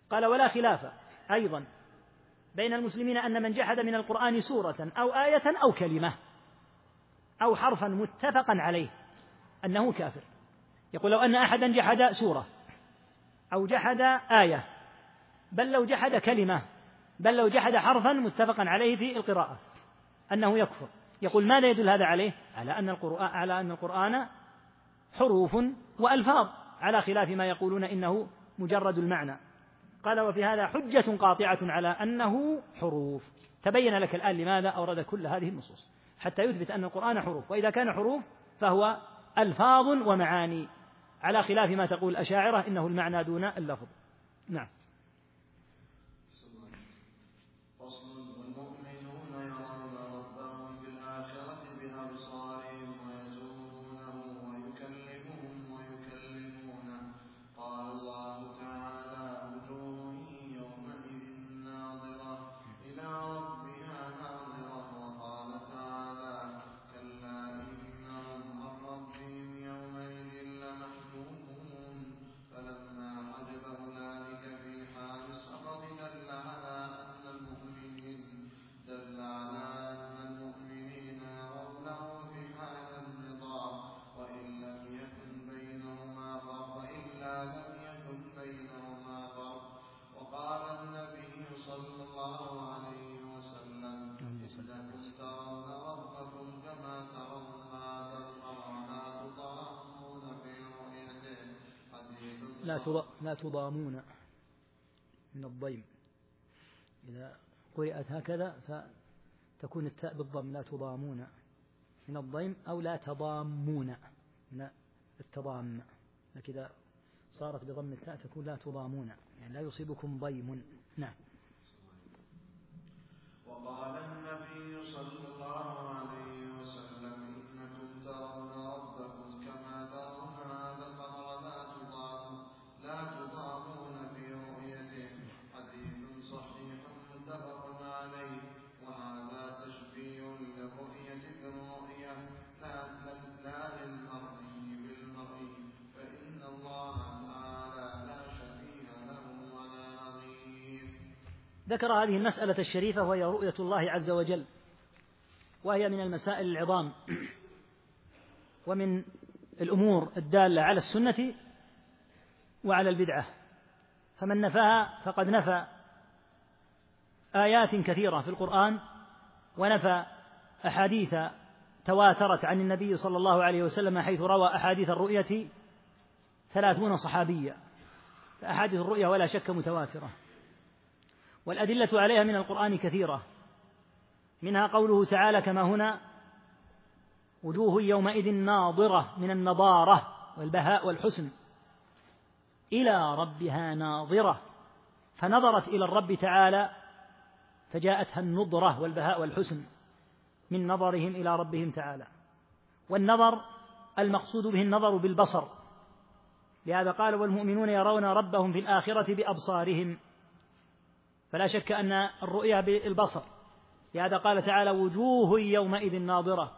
Speaker 1: قال ولا خلاف أيضا بين المسلمين أن من جحد من القرآن سورة أو آية أو كلمة أو حرفا متفقا عليه أنه كافر يقول لو أن أحدا جحد سورة أو جحد آية بل لو جحد كلمة بل لو جحد حرفا متفقا عليه في القراءة أنه يكفر يقول ماذا يدل هذا عليه؟ على أن القرآن على أن القرآن حروف وألفاظ على خلاف ما يقولون إنه مجرد المعنى قال وفي هذا حجة قاطعة على أنه حروف تبين لك الآن لماذا أورد كل هذه النصوص حتى يثبت أن القرآن حروف وإذا كان حروف فهو ألفاظ ومعاني على خلاف ما تقول الأشاعرة إنه المعنى دون اللفظ نعم تضامون من الضيم إذا قرأت هكذا فتكون التاء بالضم لا تضامون من الضيم أو لا تضامون من التضام لكن إذا صارت بضم التاء تكون لا تضامون يعني لا يصيبكم ضيم
Speaker 3: نعم وقال النبي صلى الله
Speaker 1: ذكر هذه المسألة الشريفة وهي رؤية الله عز وجل وهي من المسائل العظام ومن الأمور الدالة على السنة وعلى البدعة فمن نفاها فقد نفى آيات كثيرة في القرآن ونفى أحاديث تواترت عن النبي صلى الله عليه وسلم حيث روى أحاديث الرؤية ثلاثون صحابيا فأحاديث الرؤية ولا شك متواترة والأدلة عليها من القرآن كثيرة منها قوله تعالى كما هنا وجوه يومئذ ناظرة من النضارة والبهاء والحسن إلى ربها ناظرة فنظرت إلى الرب تعالى فجاءتها النضرة والبهاء والحسن من نظرهم إلى ربهم تعالى والنظر المقصود به النظر بالبصر لهذا قال والمؤمنون يرون ربهم في الآخرة بأبصارهم فلا شك أن الرؤية بالبصر لهذا قال تعالى وجوه يومئذ ناظرة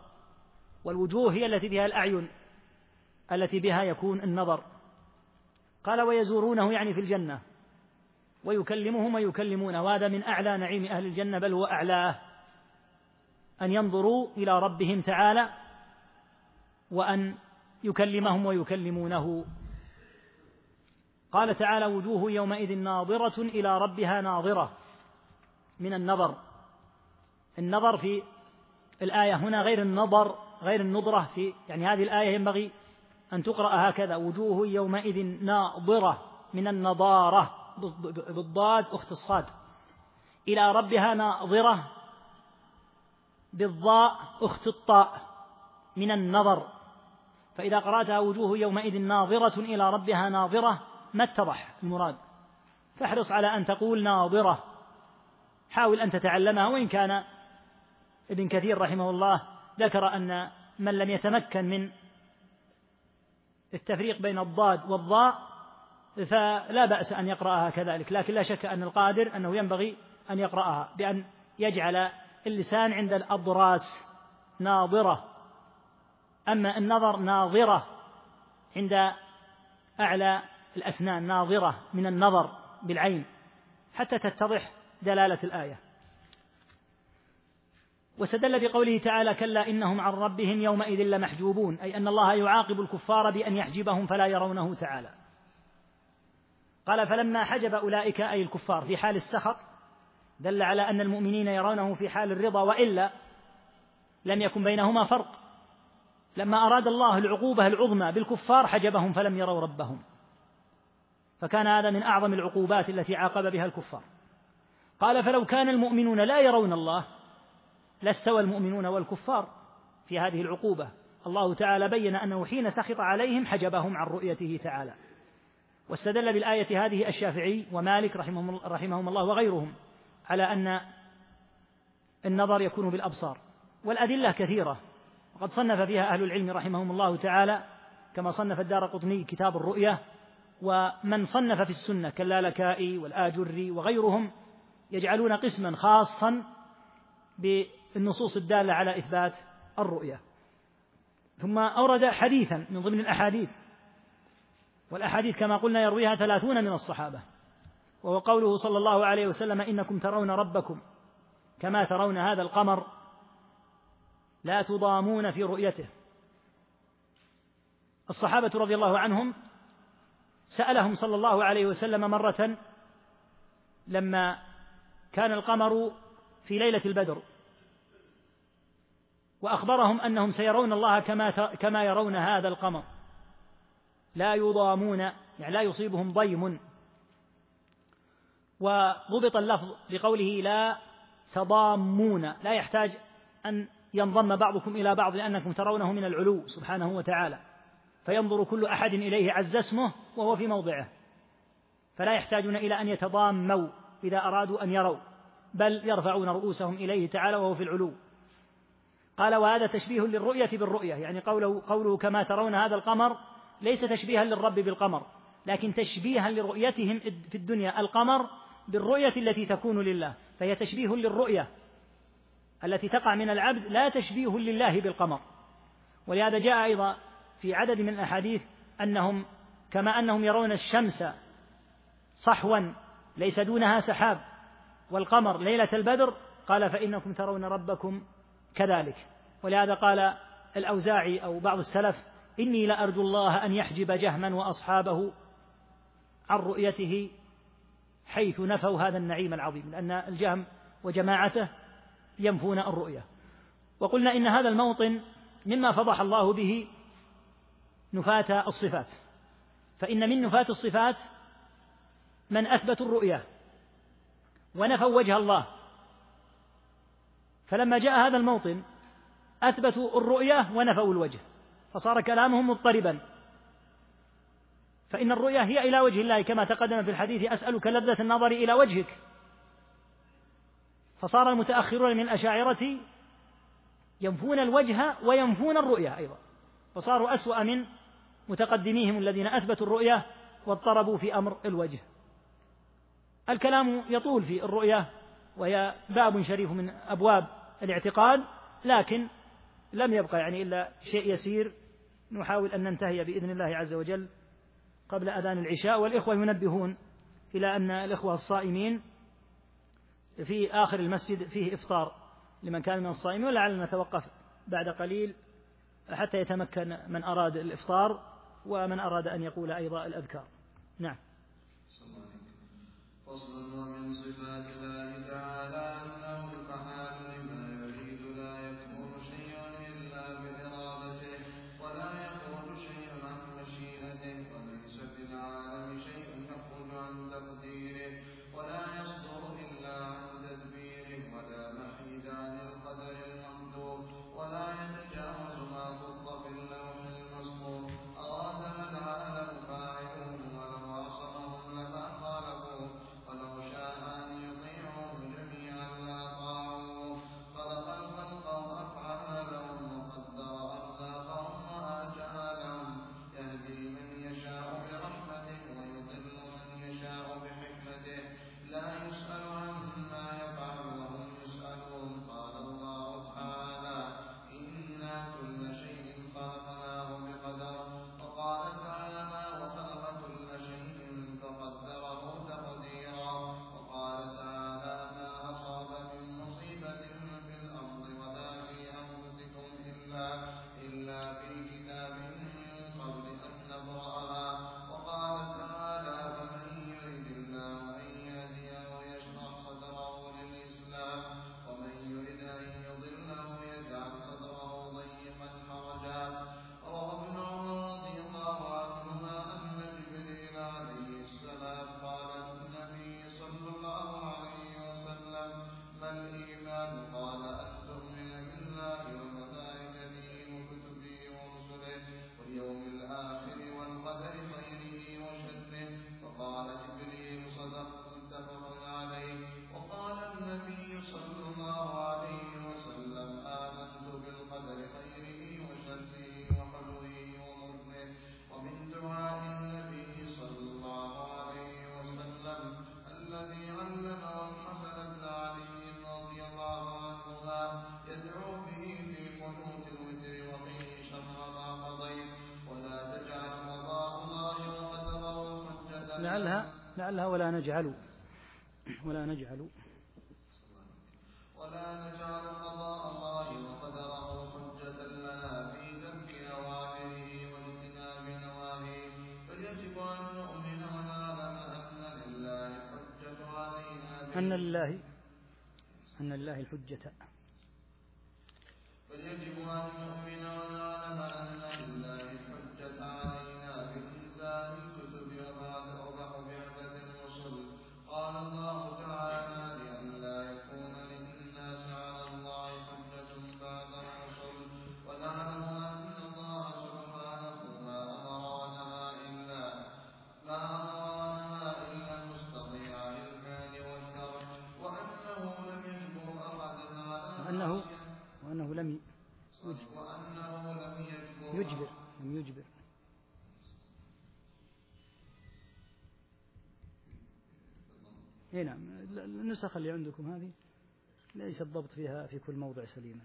Speaker 1: والوجوه هي التي بها الأعين التي بها يكون النظر قال ويزورونه يعني في الجنة ويكلمهم ويكلمونه وهذا من أعلى نعيم أهل الجنة بل هو أعلاه أن ينظروا إلى ربهم تعالى وأن يكلمهم ويكلمونه قال تعالى وجوه يومئذ ناظرة إلى ربها ناظرة من النظر النظر في الآية هنا غير النظر غير النظرة في يعني هذه الآية ينبغي أن تقرأ هكذا وجوه يومئذ ناظرة من النضارة بالضاد أخت الصاد إلى ربها ناظرة بالضاء أخت الطاء من النظر فإذا قرأتها وجوه يومئذ ناظرة إلى ربها ناظرة ما اتضح المراد فاحرص على أن تقول ناظرة حاول أن تتعلمها وإن كان ابن كثير رحمه الله ذكر أن من لم يتمكن من التفريق بين الضاد والضاء فلا بأس أن يقرأها كذلك لكن لا شك أن القادر أنه ينبغي أن يقرأها بأن يجعل اللسان عند الأضراس ناظرة أما النظر ناظرة عند أعلى الأسنان ناظرة من النظر بالعين حتى تتضح دلالة الآية واستدل بقوله تعالى كلا إنهم عن ربهم يومئذ لمحجوبون أي أن الله يعاقب الكفار بأن يحجبهم فلا يرونه تعالى قال فلما حجب أولئك أي الكفار في حال السخط دل على أن المؤمنين يرونه في حال الرضا وإلا لم يكن بينهما فرق لما أراد الله العقوبة العظمى بالكفار حجبهم فلم يروا ربهم فكان هذا من أعظم العقوبات التي عاقب بها الكفار قال فلو كان المؤمنون لا يرون الله لاستوى المؤمنون والكفار في هذه العقوبة الله تعالى بين أنه حين سخط عليهم حجبهم عن رؤيته تعالى واستدل بالآية هذه الشافعي ومالك رحمهم, رحمهم الله وغيرهم على أن النظر يكون بالأبصار والأدلة كثيرة وقد صنف فيها أهل العلم رحمهم الله تعالى كما صنف الدار قطني كتاب الرؤية ومن صنف في السنة كاللالكائي والآجري وغيرهم يجعلون قسما خاصا بالنصوص الدالة على إثبات الرؤية ثم أورد حديثا من ضمن الأحاديث والأحاديث كما قلنا يرويها ثلاثون من الصحابة وهو قوله صلى الله عليه وسلم إنكم ترون ربكم كما ترون هذا القمر لا تضامون في رؤيته الصحابة رضي الله عنهم سألهم صلى الله عليه وسلم مرة لما كان القمر في ليلة البدر وأخبرهم أنهم سيرون الله كما كما يرون هذا القمر لا يضامون يعني لا يصيبهم ضيم وضبط اللفظ بقوله لا تضامون لا يحتاج أن ينضم بعضكم إلى بعض لأنكم ترونه من العلو سبحانه وتعالى فينظر كل أحد إليه عز اسمه وهو في موضعه فلا يحتاجون إلى أن يتضاموا إذا أرادوا أن يروا بل يرفعون رؤوسهم إليه تعالى وهو في العلو قال وهذا تشبيه للرؤية بالرؤية يعني قوله, قوله كما ترون هذا القمر ليس تشبيها للرب بالقمر لكن تشبيها لرؤيتهم في الدنيا القمر بالرؤية التي تكون لله فهي تشبيه للرؤية التي تقع من العبد لا تشبيه لله بالقمر ولهذا جاء أيضا في عدد من الأحاديث أنهم كما أنهم يرون الشمس صحوا ليس دونها سحاب والقمر ليلة البدر قال فإنكم ترون ربكم كذلك ولهذا قال الأوزاعي أو بعض السلف إني لأرجو الله أن يحجب جهما وأصحابه عن رؤيته حيث نفوا هذا النعيم العظيم لأن الجهم وجماعته ينفون الرؤية وقلنا إن هذا الموطن مما فضح الله به نفاة الصفات فإن من نفاة الصفات من أثبتوا الرؤية ونفوا وجه الله فلما جاء هذا الموطن أثبتوا الرؤية ونفوا الوجه فصار كلامهم مضطربا فإن الرؤية هي إلى وجه الله كما تقدم في الحديث أسألك لذة النظر إلى وجهك فصار المتأخرون من الأشاعرة ينفون الوجه وينفون الرؤية أيضا فصاروا أسوأ من متقدميهم الذين أثبتوا الرؤية واضطربوا في أمر الوجه الكلام يطول في الرؤية وهي باب شريف من أبواب الاعتقاد لكن لم يبقى يعني إلا شيء يسير نحاول أن ننتهي بإذن الله عز وجل قبل أذان العشاء والإخوة ينبهون إلى أن الإخوة الصائمين في آخر المسجد فيه إفطار لمن كان من الصائمين ولعلنا نتوقف بعد قليل حتى يتمكن من أراد الإفطار ومن أراد أن يقول أيضا الأذكار نعم فصل من صفات الله تعالى لعلها لعلها ولا نجعل ولا نجعل
Speaker 3: ولا نجعل قضاء الله وقدره
Speaker 4: حجة لنا في ذنب أوامره واجتناب نواهيه بل يجب
Speaker 1: أن
Speaker 4: نؤمن ونعلم
Speaker 1: أن لله حجة علينا أن لله أن لله الحجة النسخ اللي عندكم هذه ليس الضبط فيها في كل موضع سليما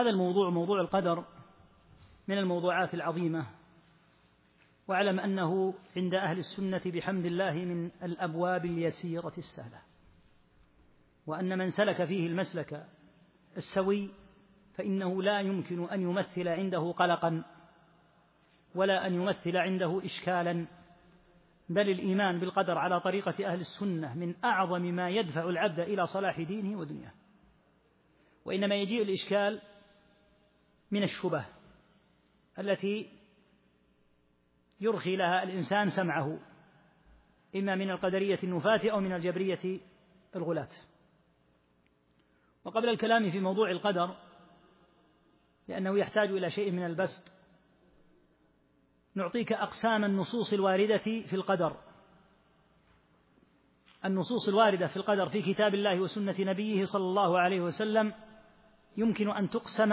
Speaker 1: هذا الموضوع موضوع القدر من الموضوعات العظيمة واعلم أنه عند أهل السنة بحمد الله من الأبواب اليسيرة السهلة وأن من سلك فيه المسلك السوي فإنه لا يمكن أن يمثل عنده قلقا ولا أن يمثل عنده إشكالا بل الإيمان بالقدر على طريقة أهل السنة من أعظم ما يدفع العبد إلى صلاح دينه ودنياه وإنما يجيء الإشكال من الشبه التي يرخي لها الإنسان سمعه إما من القدرية النفاة أو من الجبرية الغلاة وقبل الكلام في موضوع القدر لأنه يحتاج إلى شيء من البسط نعطيك أقسام النصوص الواردة في القدر النصوص الواردة في القدر في كتاب الله وسنة نبيه صلى الله عليه وسلم يمكن أن تقسم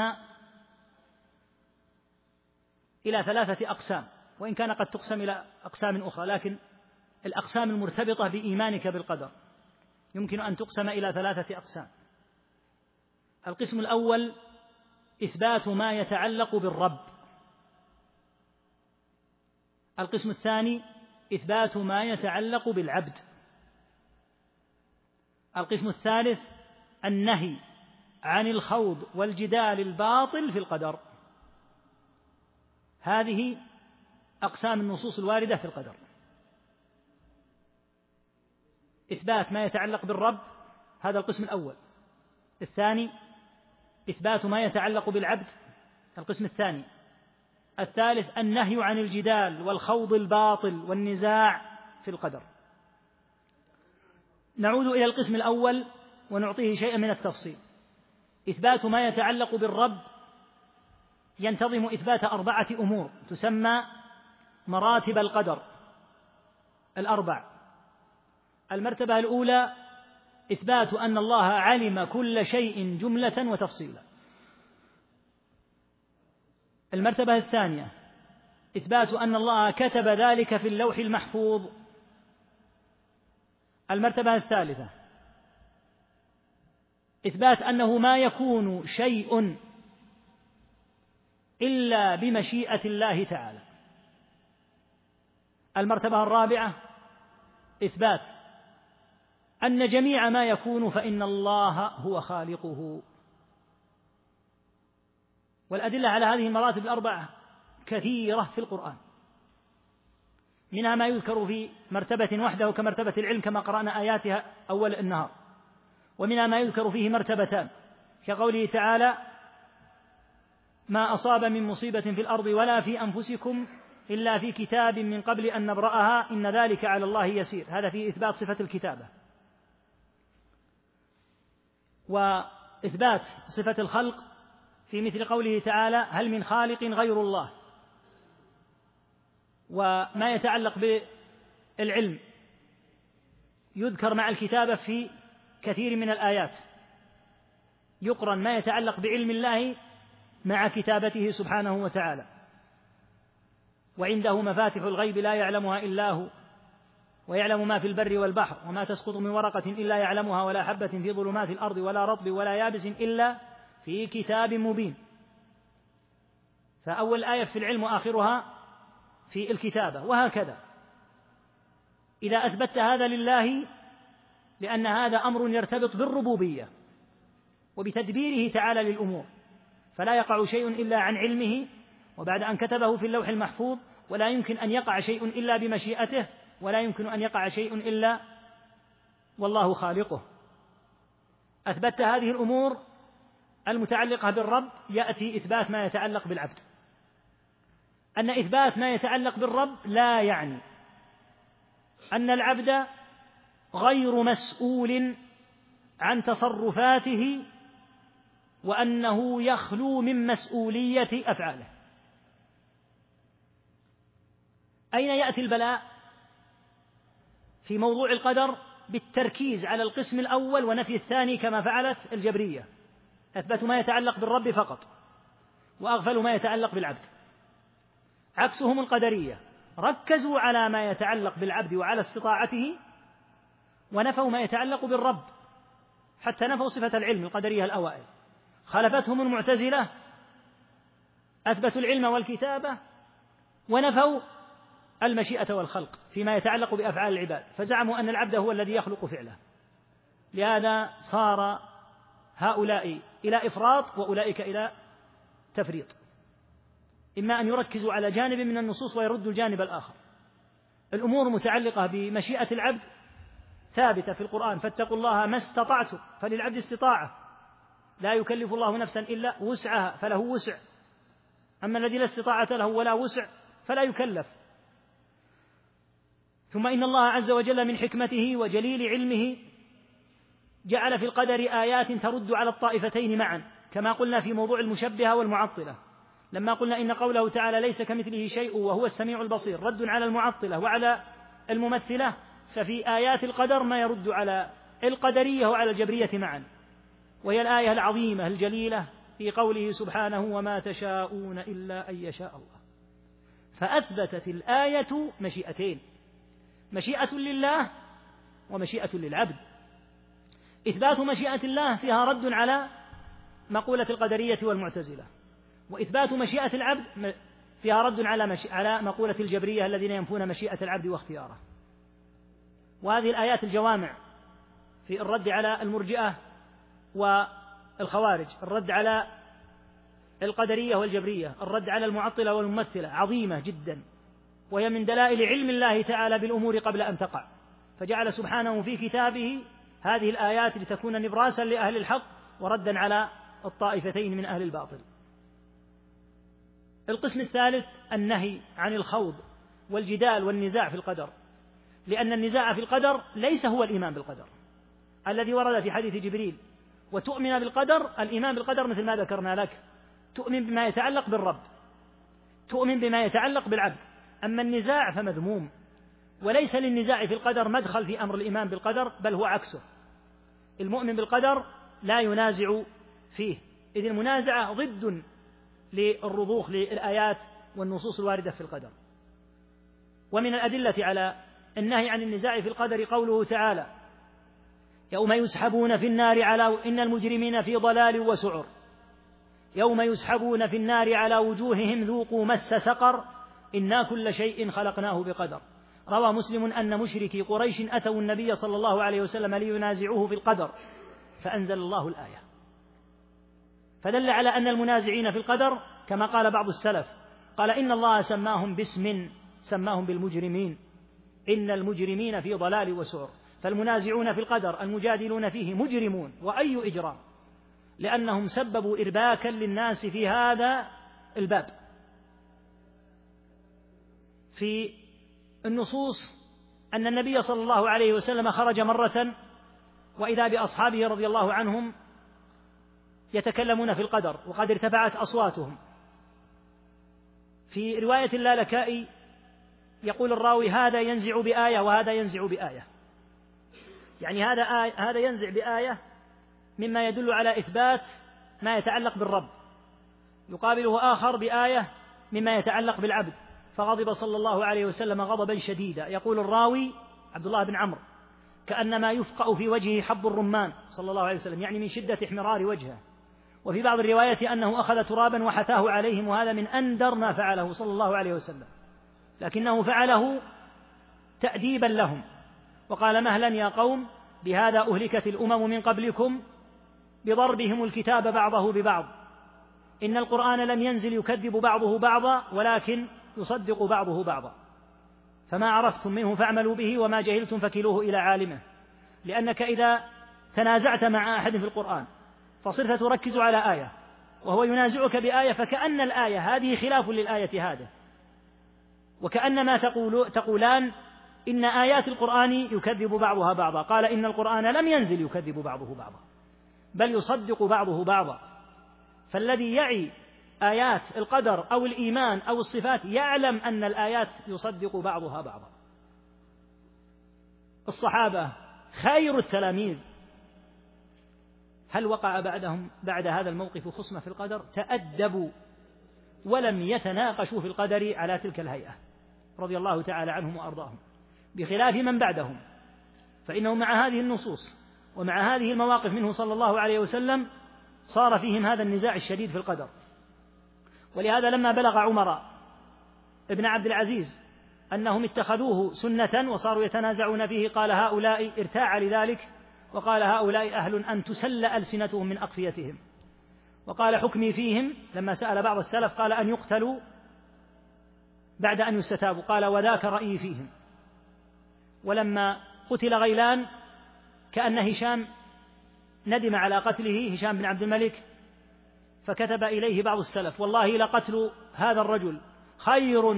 Speaker 1: إلى ثلاثة أقسام وإن كان قد تقسم إلى أقسام أخرى لكن الأقسام المرتبطة بإيمانك بالقدر يمكن أن تقسم إلى ثلاثة أقسام القسم الأول إثبات ما يتعلق بالرب القسم الثاني إثبات ما يتعلق بالعبد القسم الثالث النهي عن الخوض والجدال الباطل في القدر هذه أقسام النصوص الواردة في القدر إثبات ما يتعلق بالرب هذا القسم الأول الثاني إثبات ما يتعلق بالعبد القسم الثاني الثالث النهي عن الجدال والخوض الباطل والنزاع في القدر نعود إلى القسم الأول ونعطيه شيئا من التفصيل إثبات ما يتعلق بالرب ينتظم إثبات أربعة أمور تسمى مراتب القدر الأربع المرتبة الأولى إثبات أن الله علم كل شيء جملة وتفصيلا المرتبة الثانية إثبات أن الله كتب ذلك في اللوح المحفوظ المرتبة الثالثة إثبات أنه ما يكون شيء إلا بمشيئة الله تعالى المرتبة الرابعة إثبات أن جميع ما يكون فإن الله هو خالقه والأدلة على هذه المراتب الأربعة كثيرة في القرآن منها ما يذكر في مرتبة وحده كمرتبة العلم كما قرأنا آياتها أول النهار ومنها ما يذكر فيه مرتبتان كقوله تعالى ما أصاب من مصيبة في الأرض ولا في أنفسكم إلا في كتاب من قبل أن نبرأها إن ذلك على الله يسير هذا في إثبات صفة الكتابة وإثبات صفة الخلق في مثل قوله تعالى هل من خالق غير الله وما يتعلق بالعلم يذكر مع الكتابة في كثير من الآيات يقرن ما يتعلق بعلم الله مع كتابته سبحانه وتعالى وعنده مفاتح الغيب لا يعلمها الا هو ويعلم ما في البر والبحر وما تسقط من ورقه الا يعلمها ولا حبه في ظلمات الارض ولا رطب ولا يابس الا في كتاب مبين فاول ايه في العلم واخرها في الكتابه وهكذا اذا اثبتت هذا لله لان هذا امر يرتبط بالربوبيه وبتدبيره تعالى للامور فلا يقع شيء إلا عن علمه وبعد أن كتبه في اللوح المحفوظ ولا يمكن أن يقع شيء إلا بمشيئته ولا يمكن أن يقع شيء إلا والله خالقه أثبتت هذه الأمور المتعلقة بالرب يأتي إثبات ما يتعلق بالعبد أن إثبات ما يتعلق بالرب لا يعني أن العبد غير مسؤول عن تصرفاته وأنه يخلو من مسؤولية أفعاله أين يأتي البلاء في موضوع القدر بالتركيز على القسم الأول ونفي الثاني كما فعلت الجبرية أثبتوا ما يتعلق بالرب فقط وأغفلوا ما يتعلق بالعبد عكسهم القدرية ركزوا على ما يتعلق بالعبد وعلى استطاعته ونفوا ما يتعلق بالرب حتى نفوا صفة العلم القدرية الأوائل خلفتهم المعتزلة أثبتوا العلم والكتابة ونفوا المشيئة والخلق فيما يتعلق بأفعال العباد فزعموا أن العبد هو الذي يخلق فعله لهذا صار هؤلاء إلى إفراط وأولئك إلى تفريط إما أن يركزوا على جانب من النصوص ويردوا الجانب الآخر الأمور المتعلقة بمشيئة العبد ثابتة في القرآن فاتقوا الله ما استطعتم فللعبد استطاعة لا يكلف الله نفسا إلا وسعها فله وسع أما الذي لا استطاعة له ولا وسع فلا يكلف ثم إن الله عز وجل من حكمته وجليل علمه جعل في القدر آيات ترد على الطائفتين معا كما قلنا في موضوع المشبهة والمعطلة لما قلنا إن قوله تعالى ليس كمثله شيء وهو السميع البصير رد على المعطلة وعلى الممثلة ففي آيات القدر ما يرد على القدرية وعلى الجبرية معا وهي الآية العظيمة الجليلة في قوله سبحانه وما تشاءون إلا أن يشاء الله فأثبتت الآية مشيئتين مشيئة لله ومشيئة للعبد إثبات مشيئة الله فيها رد على مقولة القدرية والمعتزلة وإثبات مشيئة العبد فيها رد على على مقولة الجبرية الذين ينفون مشيئة العبد واختياره وهذه الآيات الجوامع في الرد على المرجئة والخوارج الرد على القدرية والجبرية الرد على المعطلة والممثلة عظيمة جدا وهي من دلائل علم الله تعالى بالأمور قبل أن تقع فجعل سبحانه في كتابه هذه الآيات لتكون نبراسا لأهل الحق وردا على الطائفتين من أهل الباطل القسم الثالث النهي عن الخوض والجدال والنزاع في القدر لأن النزاع في القدر ليس هو الإيمان بالقدر الذي ورد في حديث جبريل وتؤمن بالقدر الإيمان بالقدر مثل ما ذكرنا لك تؤمن بما يتعلق بالرب تؤمن بما يتعلق بالعبد أما النزاع فمذموم وليس للنزاع في القدر مدخل في أمر الإيمان بالقدر بل هو عكسه المؤمن بالقدر لا ينازع فيه إذ المنازعة ضد للرضوخ للآيات والنصوص الواردة في القدر ومن الأدلة على النهي عن النزاع في القدر قوله تعالى يوم يسحبون في النار على إن المجرمين في ضلال وسعر يوم يسحبون في النار على وجوههم ذوقوا مس سقر إنا كل شيء خلقناه بقدر روى مسلم أن مشركي قريش أتوا النبي صلى الله عليه وسلم لينازعوه في القدر فأنزل الله الآية فدل على أن المنازعين في القدر كما قال بعض السلف قال إن الله سماهم باسم سماهم بالمجرمين إن المجرمين في ضلال وسعر فالمنازعون في القدر المجادلون فيه مجرمون وأي إجرام لأنهم سببوا إرباكا للناس في هذا الباب في النصوص أن النبي صلى الله عليه وسلم خرج مرة وإذا بأصحابه رضي الله عنهم يتكلمون في القدر وقد ارتفعت أصواتهم في رواية اللالكائي يقول الراوي هذا ينزع بآية وهذا ينزع بآية يعني هذا آية هذا ينزع بآية مما يدل على إثبات ما يتعلق بالرب يقابله آخر بآية مما يتعلق بالعبد فغضب صلى الله عليه وسلم غضبا شديدا يقول الراوي عبد الله بن عمرو كأنما يفقأ في وجهه حب الرمان صلى الله عليه وسلم يعني من شدة احمرار وجهه وفي بعض الروايات أنه أخذ ترابا وحثاه عليهم وهذا من أندر ما فعله صلى الله عليه وسلم لكنه فعله تأديبا لهم وقال مهلا يا قوم بهذا أهلكت الأمم من قبلكم بضربهم الكتاب بعضه ببعض إن القرآن لم ينزل يكذب بعضه بعضا ولكن يصدق بعضه بعضا فما عرفتم منه فاعملوا به وما جهلتم فكلوه إلى عالمه لأنك إذا تنازعت مع أحد في القرآن فصرت تركز على آية وهو ينازعك بآية فكأن الآية هذه خلاف للآية هذا وكأن ما تقول تقولان إن آيات القرآن يكذب بعضها بعضا قال إن القرآن لم ينزل يكذب بعضه بعضا بل يصدق بعضه بعضا فالذي يعي آيات القدر أو الإيمان أو الصفات يعلم أن الآيات يصدق بعضها بعضا الصحابة خير التلاميذ هل وقع بعدهم بعد هذا الموقف خصمة في القدر تأدبوا ولم يتناقشوا في القدر على تلك الهيئة رضي الله تعالى عنهم وأرضاهم بخلاف من بعدهم فإنه مع هذه النصوص ومع هذه المواقف منه صلى الله عليه وسلم صار فيهم هذا النزاع الشديد في القدر ولهذا لما بلغ عمر ابن عبد العزيز أنهم اتخذوه سنة وصاروا يتنازعون فيه قال هؤلاء ارتاع لذلك وقال هؤلاء أهل أن تسل ألسنتهم من أقفيتهم وقال حكمي فيهم لما سأل بعض السلف قال أن يقتلوا بعد أن يستتابوا قال وذاك رأيي فيهم ولما قتل غيلان كأن هشام ندم على قتله هشام بن عبد الملك فكتب إليه بعض السلف والله لقتل هذا الرجل خير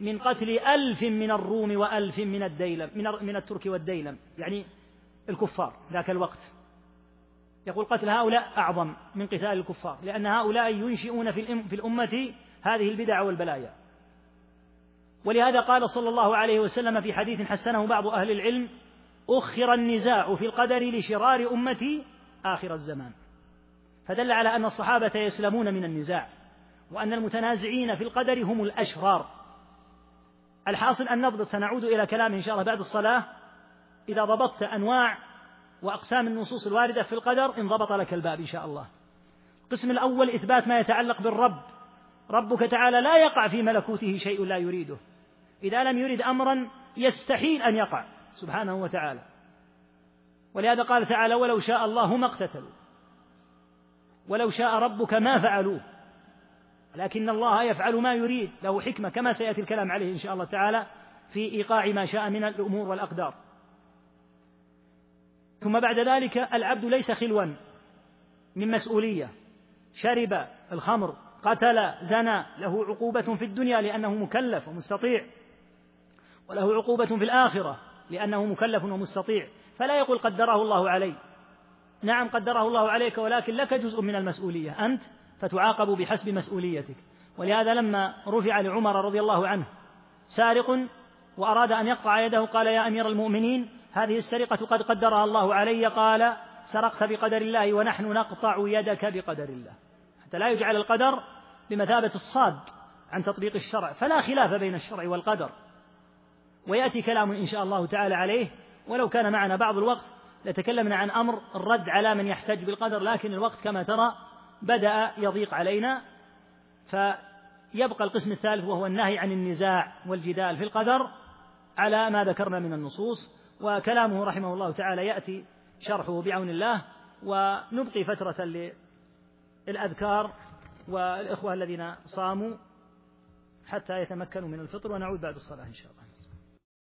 Speaker 1: من قتل ألف من الروم وألف من الديلم من, من الترك والديلم يعني الكفار ذاك الوقت يقول قتل هؤلاء أعظم من قتال الكفار لأن هؤلاء ينشئون في الأمة هذه البدع والبلايا ولهذا قال صلى الله عليه وسلم في حديث حسنه بعض أهل العلم أخر النزاع في القدر لشرار أمتي آخر الزمان فدل على أن الصحابة يسلمون من النزاع وأن المتنازعين في القدر هم الأشرار الحاصل أن نضبط سنعود إلى كلام إن شاء الله بعد الصلاة إذا ضبطت أنواع وأقسام النصوص الواردة في القدر انضبط لك الباب إن شاء الله القسم الأول إثبات ما يتعلق بالرب ربك تعالى لا يقع في ملكوته شيء لا يريده إذا لم يرد أمرا يستحيل أن يقع سبحانه وتعالى ولهذا قال تعالى ولو شاء الله ما اقتتلوا ولو شاء ربك ما فعلوه لكن الله يفعل ما يريد له حكمة كما سيأتي الكلام عليه إن شاء الله تعالى في إيقاع ما شاء من الأمور والأقدار ثم بعد ذلك العبد ليس خلوا من مسؤولية شرب الخمر قتل زنى له عقوبة في الدنيا لأنه مكلف ومستطيع وله عقوبة في الآخرة لأنه مكلف ومستطيع فلا يقول قدره الله علي نعم قدره الله عليك ولكن لك جزء من المسؤولية أنت فتعاقب بحسب مسؤوليتك ولهذا لما رفع لعمر رضي الله عنه سارق وأراد أن يقطع يده قال يا أمير المؤمنين هذه السرقة قد قدرها الله علي قال سرقت بقدر الله ونحن نقطع يدك بقدر الله حتى لا يجعل القدر بمثابة الصاد عن تطبيق الشرع فلا خلاف بين الشرع والقدر ويأتي كلام إن شاء الله تعالى عليه ولو كان معنا بعض الوقت لتكلمنا عن أمر الرد على من يحتج بالقدر لكن الوقت كما ترى بدأ يضيق علينا فيبقى القسم الثالث وهو النهي عن النزاع والجدال في القدر على ما ذكرنا من النصوص وكلامه رحمه الله تعالى يأتي شرحه بعون الله ونبقي فترة للأذكار والإخوة الذين صاموا حتى يتمكنوا من الفطر ونعود بعد الصلاة إن شاء الله